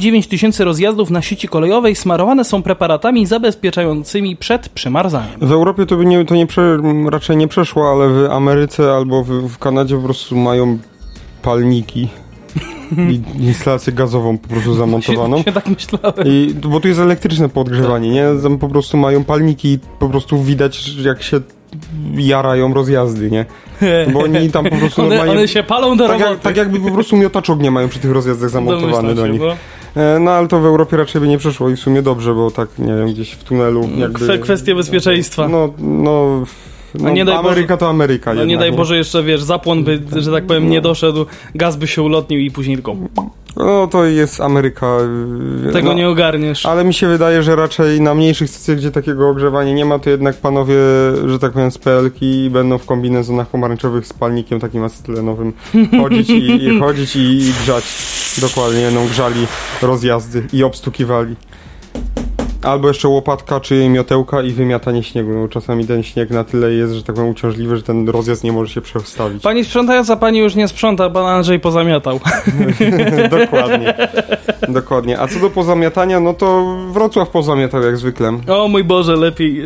39 tysięcy rozjazdów na sieci kolejowej smarowane są preparatami zabezpieczającymi przed przymarzaniem. W Europie to by nie, to nie prze, raczej nie przeszło, ale w Ameryce albo w, w Kanadzie po prostu mają palniki i instalację gazową po prostu zamontowaną. Się, się tak myślałem. I, bo tu jest elektryczne podgrzewanie, nie? Tam po prostu mają palniki i po prostu widać, jak się jarają rozjazdy, nie? Bo oni tam po prostu One, normalnie... one się palą do tak, roboty. jak, tak jakby po prostu miotacz ognia mają przy tych rozjazdach zamontowany Domyślam do się, nich. no. E, No ale to w Europie raczej by nie przeszło i w sumie dobrze, bo tak, nie wiem, gdzieś w tunelu jakby... Kwe- kwestie bezpieczeństwa. No, no... no nie daj Boże- Ameryka to Ameryka No jednak, nie daj Boże jeszcze, wiesz, zapłon by, że tak powiem, nie doszedł, gaz by się ulotnił i później tylko... No to jest Ameryka. y, Tego no, nie ogarniesz. Ale mi się wydaje, że raczej na mniejszych stacjach, gdzie takiego ogrzewania nie ma, to jednak panowie, że tak powiem, z PLki będą w kombinezonach pomarańczowych z palnikiem takim acetylenowym chodzić i, i chodzić i, i grzać. Dokładnie, będą grzali rozjazdy i obstukiwali. Albo jeszcze łopatka czy miotełka i wymiatanie śniegu. No, czasami ten śnieg na tyle jest, że tak powiem, uciążliwy, że ten rozjazd nie może się przestawić. Pani sprzątająca, pani już nie sprząta, pan Andrzej pozamiatał. Dokładnie. Dokładnie. A co do pozamiatania, no to Wrocław pozamiatał jak zwykle. O mój Boże, lepiej,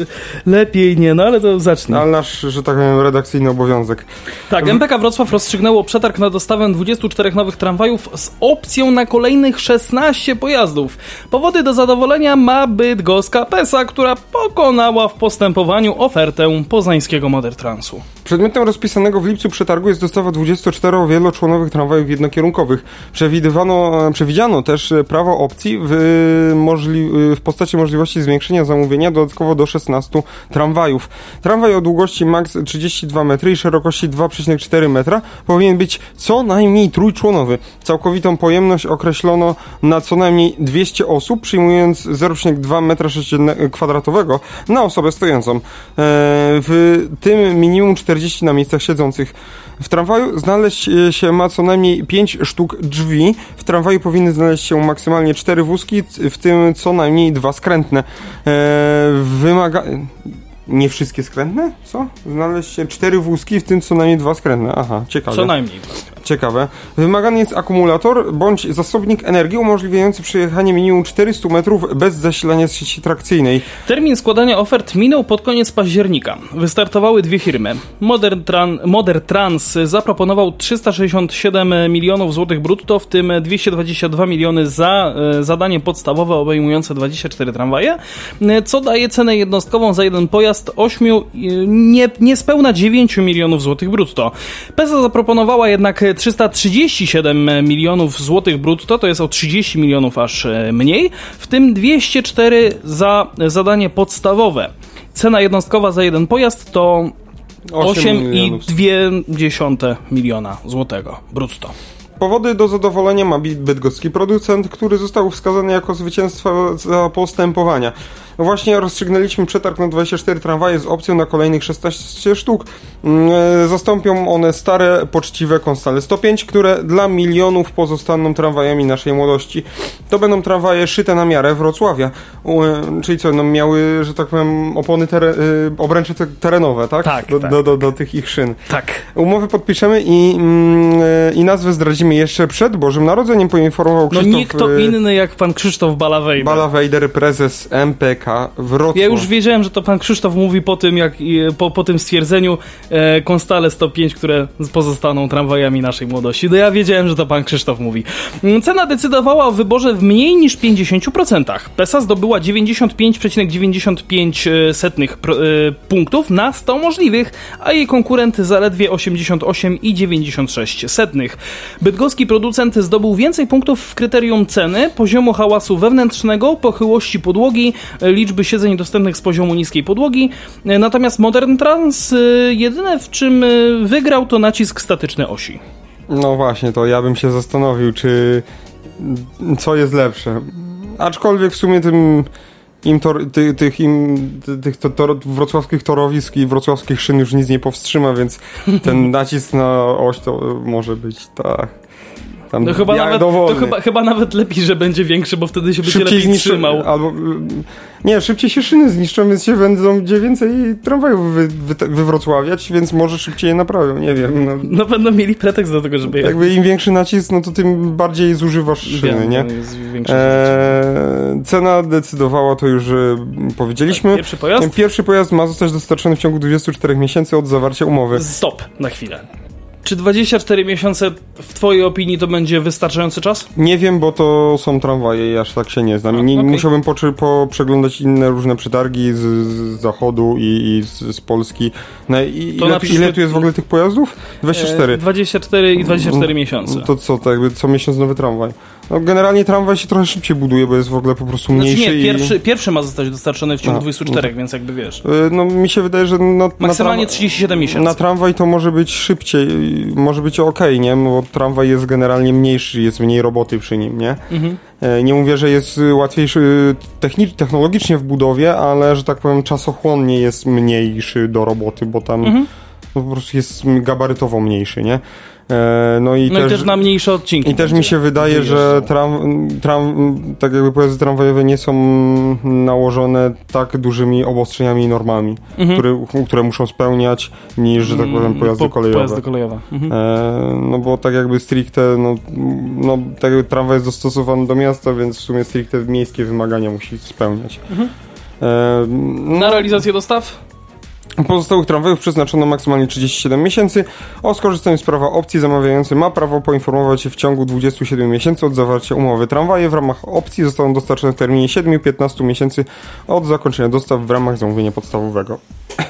lepiej nie, no ale to zacznę. Ale nasz, że tak powiem, redakcyjny obowiązek. Tak, MPK Wrocław rozstrzygnęło przetarg na dostawę 24 nowych tramwajów z opcją na kolejnych 16 pojazdów. Powody do zadowolenia ma bydgoska PESA, która pokonała w postępowaniu ofertę poznańskiego Modertransu. Przedmiotem rozpisanego w lipcu przetargu jest dostawa 24 wieloczłonowych tramwajów jednokierunkowych. Przewidywano, przewidziano też e, prawo opcji w, możli, w postaci możliwości zwiększenia zamówienia dodatkowo do 16 tramwajów. Tramwaj o długości max 32 metry i szerokości 2,4 metra powinien być co najmniej trójczłonowy. Całkowitą pojemność określono na co najmniej 200 osób, przyjmując 0,2 metra sześciennego- kwadratowego na osobę stojącą. E, w tym minimum 40 na miejscach siedzących. W tramwaju znaleźć e, się ma co najmniej 5 sztuk drzwi. W tramwaju powinny znaleźć się maksymalnie 4 wózki, w tym co najmniej dwa skrętne. E, wymaga... Nie wszystkie skrętne? Co? Znaleźć się cztery wózki, w tym co najmniej dwa skrętne. Aha, ciekawe. Co najmniej. Ciekawe. Wymagany jest akumulator bądź zasobnik energii umożliwiający przejechanie minimum 400 metrów bez zasilania z sieci trakcyjnej. Termin składania ofert minął pod koniec października. Wystartowały dwie firmy. Modern, Tran, Modern Trans zaproponował 367 milionów złotych brutto, w tym 222 miliony za e, zadanie podstawowe obejmujące 24 tramwaje, e, co daje cenę jednostkową za jeden pojazd 8, e, nie, niespełna 9 milionów złotych brutto. PESA zaproponowała jednak 337 milionów złotych brutto, to jest o 30 milionów aż e, mniej, w tym 204 za zadanie podstawowe. Cena jednostkowa za jeden pojazd to 8,2 miliona złotego brutto. Powody do zadowolenia ma bydgoski producent, który został wskazany jako zwycięstwo za postępowania. Właśnie rozstrzygnęliśmy przetarg na 24 tramwaje z opcją na kolejnych 16 sztuk. Mm, e, Zastąpią one stare, poczciwe Konstale 105, które dla milionów pozostaną tramwajami naszej młodości. To będą tramwaje szyte na miarę Wrocławia. E, Czyli co, no miały, że tak powiem, opony y, obręcze te- terenowe, tak? Tak, do, tak. Do, do, do tych ich szyn. Tak. Umowę podpiszemy i, mm, e, i nazwę zdradzimy jeszcze przed Bożym Narodzeniem, poinformował No Krzysztof nikt to e, inny jak pan Krzysztof Balawejda. Balawejder, prezes MPK Wrocław. Ja już wiedziałem, że to pan Krzysztof mówi po tym, jak po, po tym stwierdzeniu e, Konstale 105, które pozostaną tramwajami naszej młodości. No ja wiedziałem, że to pan Krzysztof mówi. Mm, Cena decydowała o wyborze w mniej niż 50%. PESA zdobyła 95,95 e, e, punktów na 100 możliwych, a jej konkurent zaledwie 88,96 setnych. Bydgoski producent zdobył więcej punktów w kryterium ceny, poziomu hałasu wewnętrznego, pochyłości podłogi, liczby siedzeń dostępnych z poziomu niskiej podłogi. Natomiast Modern Trans e, jedyne w czym e, wygrał to nacisk statyczny osi. No właśnie, to ja bym się zastanowił, czy co jest lepsze. Aczkolwiek w sumie tym im tor, ty, tych, im, ty, tych to, tor, wrocławskich torowisk i wrocławskich szyn już nic nie powstrzyma, więc ten nacisk na oś to może być tak. Tam To chyba, nawet, to dowolny. chyba, chyba nawet lepiej, że będzie większy, bo wtedy się będzie szybciej lepiej zniszczą, trzymał. albo nie, szybciej się szyny zniszczą, więc się będą gdzie więcej tramwajów wy, wy, wywrocławiać, więc może szybciej je naprawią, nie wiem. No, No będą mieli pretekst do tego, żeby jakby im większy nacisk, no to tym bardziej zużywasz szyny, Wiem, nie? to Eee, cena decydowała, to już e, powiedzieliśmy. Pierwszy pojazd? Pierwszy pojazd ma zostać dostarczony w ciągu 24 miesięcy od zawarcia umowy. Stop na chwilę. Czy 24 miesiące w twojej opinii to będzie wystarczający czas? Nie wiem, bo to są tramwaje i aż tak się nie znam. A, Nie, okej. Musiałbym po, przeglądać inne różne przetargi z, z zachodu i, i z, z Polski. Na, i, ile, przyszły- ile tu jest w ogóle tych pojazdów? 24. E, 24 i 24 miesiące. To co, to jakby co miesiąc nowy tramwaj. No, generalnie tramwaj się trochę szybciej buduje, bo jest w ogóle po prostu Znaczy mniejszy nie, i... pierwszy, pierwszy ma zostać dostarczony w ciągu A, 24, no. więc jakby wiesz. Y, No mi się wydaje, że no, Maksymalnie na, 37 miesięcy. na tramwaj to może być szybciej, może być ok, nie? No, bo tramwaj jest generalnie mniejszy, jest mniej roboty przy nim, nie? Mhm. E, Nie mówię, że jest y, łatwiejszy techni- technologicznie w budowie, ale że tak powiem czasochłonnie jest mniejszy do roboty, bo tam Mhm. no, po prostu jest gabarytowo mniejszy, nie? E, No i No też... i też na mniejsze odcinki. I też mi się wydaje, że tram, tram, tak jakby pojazdy tramwajowe nie są nałożone tak dużymi obostrzeniami i normami, Mhm. które, które muszą spełniać, niż, że tak powiem, Mm, pojazdy po- kolejowe. Pojazdy kolejowe. Mhm. E, no bo tak jakby stricte, no, no tak jakby tramwaj jest dostosowany do miasta, więc w sumie stricte miejskie wymagania musi spełniać. Mhm. E, no, Na realizację dostaw? Pozostałych tramwajów przeznaczono maksymalnie 37 miesięcy. O skorzystaniu z prawa opcji zamawiający ma prawo poinformować się w ciągu 27 miesięcy od zawarcia umowy. Tramwaje w ramach opcji zostaną dostarczone w terminie 7-15 miesięcy od zakończenia dostaw w ramach zamówienia podstawowego.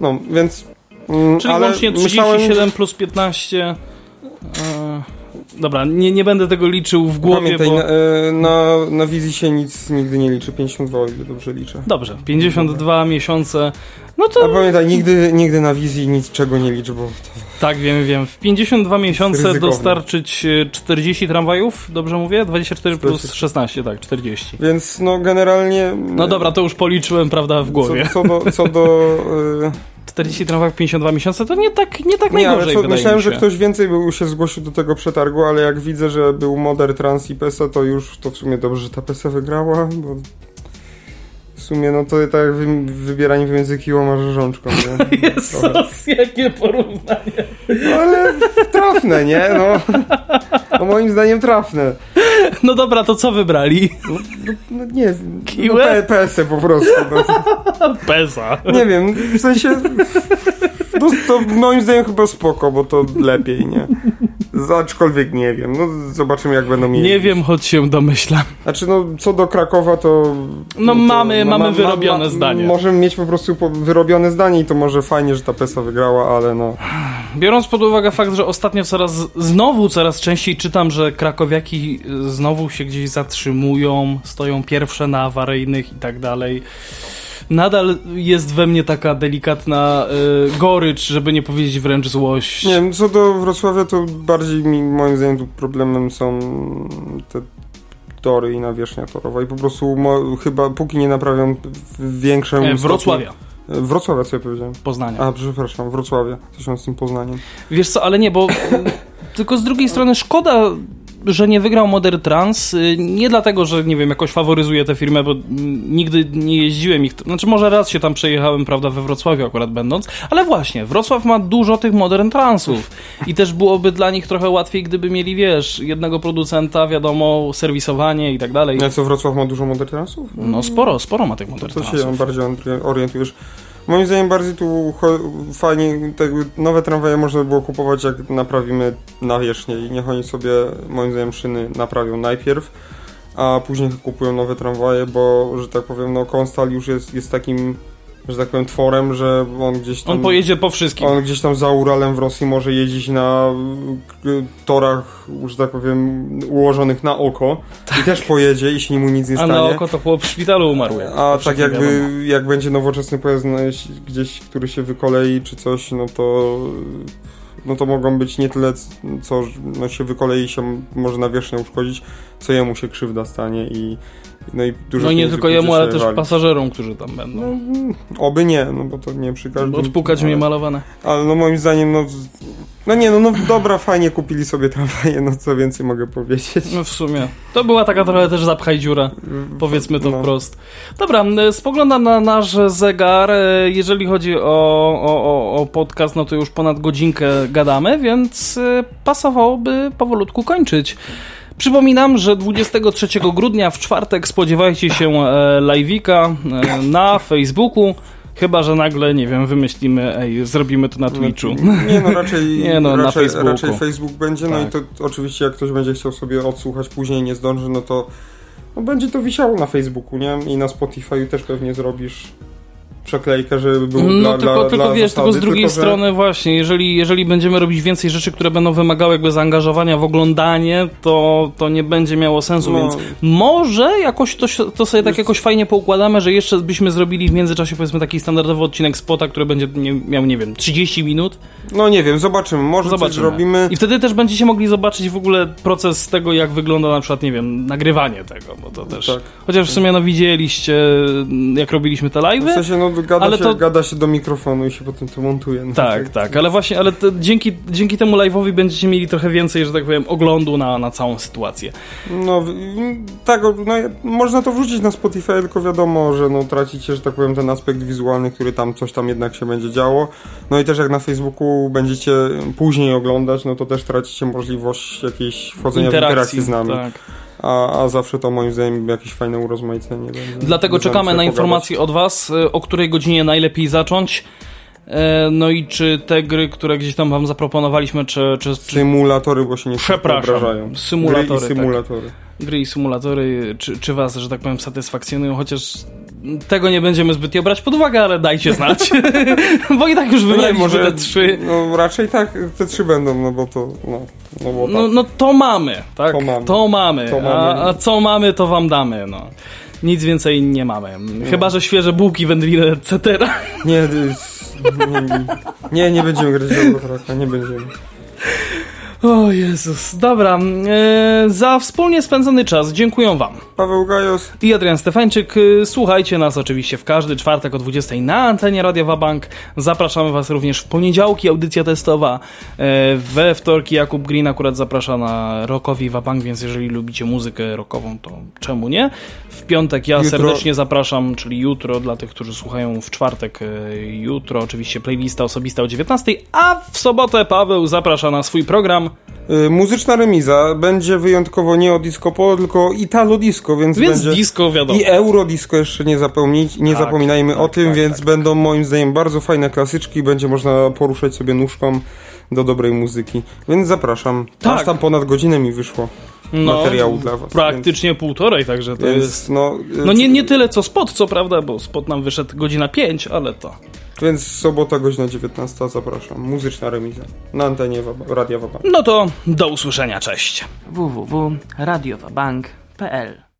No, więc... mm, Czyli ale łącznie myślałem, 37 plus 15. E, dobra, nie, nie będę tego liczył w głowie, Pamiętaj, bo... na, e, na, na wizji się nic nigdy nie liczy. 52, o ile dobrze liczę. Dobrze, 52 miesiące. No A to pamiętaj, nigdy, nigdy na wizji niczego nie licz, bo tak, wiem, wiem. W 52 miesiące Ryzykowne. dostarczyć e, 40 tramwajów, dobrze mówię? 24 plus 40. 16, tak, 40. Więc no generalnie... No dobra, to już policzyłem, prawda, w głowie. Co, co do... Co do e, 40 tramwajów, 52 miesiące, to nie tak, nie tak Nie, ale najgorzej, co, wydaje myślałem, że ktoś więcej był, się zgłosił do tego przetargu, ale jak widzę, że był Moder, Trans i PESA, to już to w sumie dobrze, że ta PESA wygrała, bo w sumie no to tak jak wy, wybieranie pomiędzy kiłą a rzeżączką, nie? Jezus, jakie porównanie. No ale trafne, nie? No, no moim zdaniem trafne. No dobra, to co wybrali? No nie, no, Kiłę? P- PESę po prostu. No. Peza. Nie wiem, w sensie no, to moim zdaniem chyba spoko, bo to lepiej, nie? Aczkolwiek nie wiem, no zobaczymy jak będą mieli. Nie wiem, choć się domyślam. Znaczy, no, co do Krakowa, to. No to, mamy- mamy wyrobione zdanie. Możemy mieć po prostu wyrobione zdanie i to może fajnie, że ta PESA wygrała, ale no. Biorąc pod uwagę fakt, że ostatnio coraz, znowu coraz częściej czytam, że krakowiaki znowu się gdzieś zatrzymują, stoją pierwsze na awaryjnych i tak dalej. Nadal jest we mnie taka delikatna y, gorycz, żeby nie powiedzieć wręcz złość. Nie wiem, co do Wrocławia, to bardziej mi, moim zdaniem, tu problemem są te tory i nawierzchnia torowa i po prostu mo, chyba póki nie naprawią w większym. E, stopniu- Wrocławia, Wrocławia, co ja powiedziałem? Poznania. A, przepraszam, Wrocławia. Coś mam z tym Poznaniem. Wiesz co, ale nie, bo tylko z drugiej strony szkoda, że nie wygrał Modern Trans. y, Nie dlatego, że nie wiem, jakoś faworyzuję tę firmę, bo nigdy nie jeździłem ich. Znaczy, może raz się tam przejechałem, prawda, we Wrocławiu akurat będąc, ale właśnie, Wrocław ma dużo tych Modern Transów i też byłoby dla nich trochę łatwiej, gdyby mieli, wiesz, jednego producenta, wiadomo, serwisowanie i tak dalej. A co, Wrocław ma dużo modernansów? No sporo, sporo ma tych Modern To się Transów. bardziej orientujesz. Moim zdaniem bardziej tu fajnie, tak, nowe tramwaje można by było kupować jak naprawimy nawierzchnię i niech oni sobie, moim zdaniem, szyny naprawią najpierw, a później kupują nowe tramwaje, bo, że tak powiem, no Konstal już jest, jest takim, że tak powiem, tworem, że on gdzieś tam... On pojedzie po wszystkim. On gdzieś tam za Uralem w Rosji może jeździć na torach, że tak powiem, ułożonych na oko i też pojedzie i się mu nic nie A stanie. na oko to chłop w szpitalu umarł. A tak jakby, wiadomo. jak będzie nowoczesny pojazd jeśli gdzieś, który się wykolei czy coś, no to no to mogą być nie tyle, co no, się wykolei się może nawierzchnia uszkodzić, co jemu się krzywda stanie i no i dużo No i nie tylko jemu, ale też pasażerom, którzy tam będą. No, oby nie, no bo to nie przy każdym. Odpukać ale, mnie malowane. Ale no moim zdaniem, no, no nie, no, no dobra, fajnie kupili sobie tramwaje, no co więcej mogę powiedzieć. No w sumie. To była taka trochę też zapchaj dziura. Powiedzmy to No. wprost. Dobra, spoglądam na nasz zegar. E, Jeżeli chodzi o, o, o, o podcast, no to już ponad godzinkę gadamy, więc e, pasowałoby powolutku kończyć. Przypominam, że 23 grudnia w czwartek spodziewajcie się e, live'ika e, na Facebooku. Chyba, że nagle, nie wiem, wymyślimy, ej, zrobimy to na Twitchu. Nie no, raczej, Nie no, na raczej, Facebooku. raczej Facebook będzie, no Tak. i to oczywiście jak ktoś będzie chciał sobie odsłuchać później nie zdąży, no to no będzie to wisiało na Facebooku, nie? I na Spotify też pewnie zrobisz. Przeklejkę, żeby był No dla, tylko, dla, tylko dla wiesz, zasady, tylko z drugiej tylko, że- strony właśnie, jeżeli, jeżeli będziemy robić więcej rzeczy, które będą wymagały jakby zaangażowania w oglądanie, to, to nie będzie miało sensu, No. więc może jakoś to, to sobie tak jakoś fajnie poukładamy, że jeszcze byśmy zrobili w międzyczasie powiedzmy taki standardowy odcinek spota, który będzie nie, miał, nie wiem, 30 minut. No nie wiem, zobaczymy, może coś Zobaczymy. zrobimy. I wtedy też będziecie mogli zobaczyć w ogóle proces tego, jak wygląda na przykład, nie wiem, nagrywanie tego, bo to też... Tak. Chociaż w sumie no widzieliście, jak robiliśmy te W live'y. sensie, no gada, Ale się, to- gada się do mikrofonu i się potem to montuje. No, Tak, tak, ale właśnie, ale te, dzięki, dzięki temu live'owi będziecie mieli trochę więcej, że tak powiem, oglądu na, na całą sytuację. No, tak, no, można to wrzucić na Spotify, tylko wiadomo, że no, tracicie, że tak powiem, ten aspekt wizualny, który tam coś tam jednak się będzie działo. No i też jak na Facebooku będziecie później oglądać, no to też tracicie możliwość jakiejś wchodzenia w interakcję z nami. Tak. A, a zawsze to moim zdaniem jakieś fajne urozmaicenie będzie. Dlatego czekamy na informacje od Was, y, o której godzinie najlepiej zacząć. E, No i czy te gry, które gdzieś tam Wam zaproponowaliśmy, czy, czy, czy Symulatory, bo się nie Przepraszam, symulatory, Gry i tak. symulatory. gry i symulatory, czy, czy Was, że tak powiem, satysfakcjonują, chociaż tego nie będziemy zbytnio brać pod uwagę, ale dajcie znać. Bo i tak już No wybraliśmy może te trzy. No raczej tak, te trzy będą, no bo to, no, no bo tak. No, no to mamy, tak? To mamy. To mamy. To mamy. A, a co mamy, to wam damy, no. Nic więcej nie mamy. Chyba, że świeże bułki, wędliny, etc. Nie, nie, nie, nie, będziemy grać w nie będziemy. O Jezus. Dobra. E, za wspólnie spędzony czas dziękuję wam. Paweł Gajos, I Adrian Stefańczyk. Y, Słuchajcie nas oczywiście w każdy czwartek o 20 na antenie Radia Wabank. Zapraszamy Was również w poniedziałki, audycja testowa. E, We wtorki Jakub Green akurat zaprasza na rockowi Wabank, więc jeżeli lubicie muzykę rockową, to czemu nie? W piątek ja Jutro- serdecznie zapraszam, czyli jutro dla tych, którzy słuchają w czwartek. e, Jutro oczywiście playlista osobista o 19, a w sobotę Paweł zaprasza na swój program. Y, muzyczna remiza będzie wyjątkowo nie o disco polo, tylko italo disco, więc, Więc będzie... disco wiadomo. I eurodisco jeszcze nie zapomnieć, nie Tak, zapominajmy o tak, tym, tak, więc tak, będą moim zdaniem bardzo fajne klasyczki, będzie można poruszać sobie nóżką do dobrej muzyki. Więc zapraszam. Tak. Aż tam ponad godzinę mi wyszło materiału dla was. Praktycznie półtorej, także to Więc, jest... więc no, y, No nie, nie tyle co spot, co prawda, bo spot nam wyszedł godzina 5, ale to. Więc sobota godzina 19 zapraszam. Muzyczna remiza na antenie Waba, Radia Waba. No to do usłyszenia, cześć. www.radiowabank.pl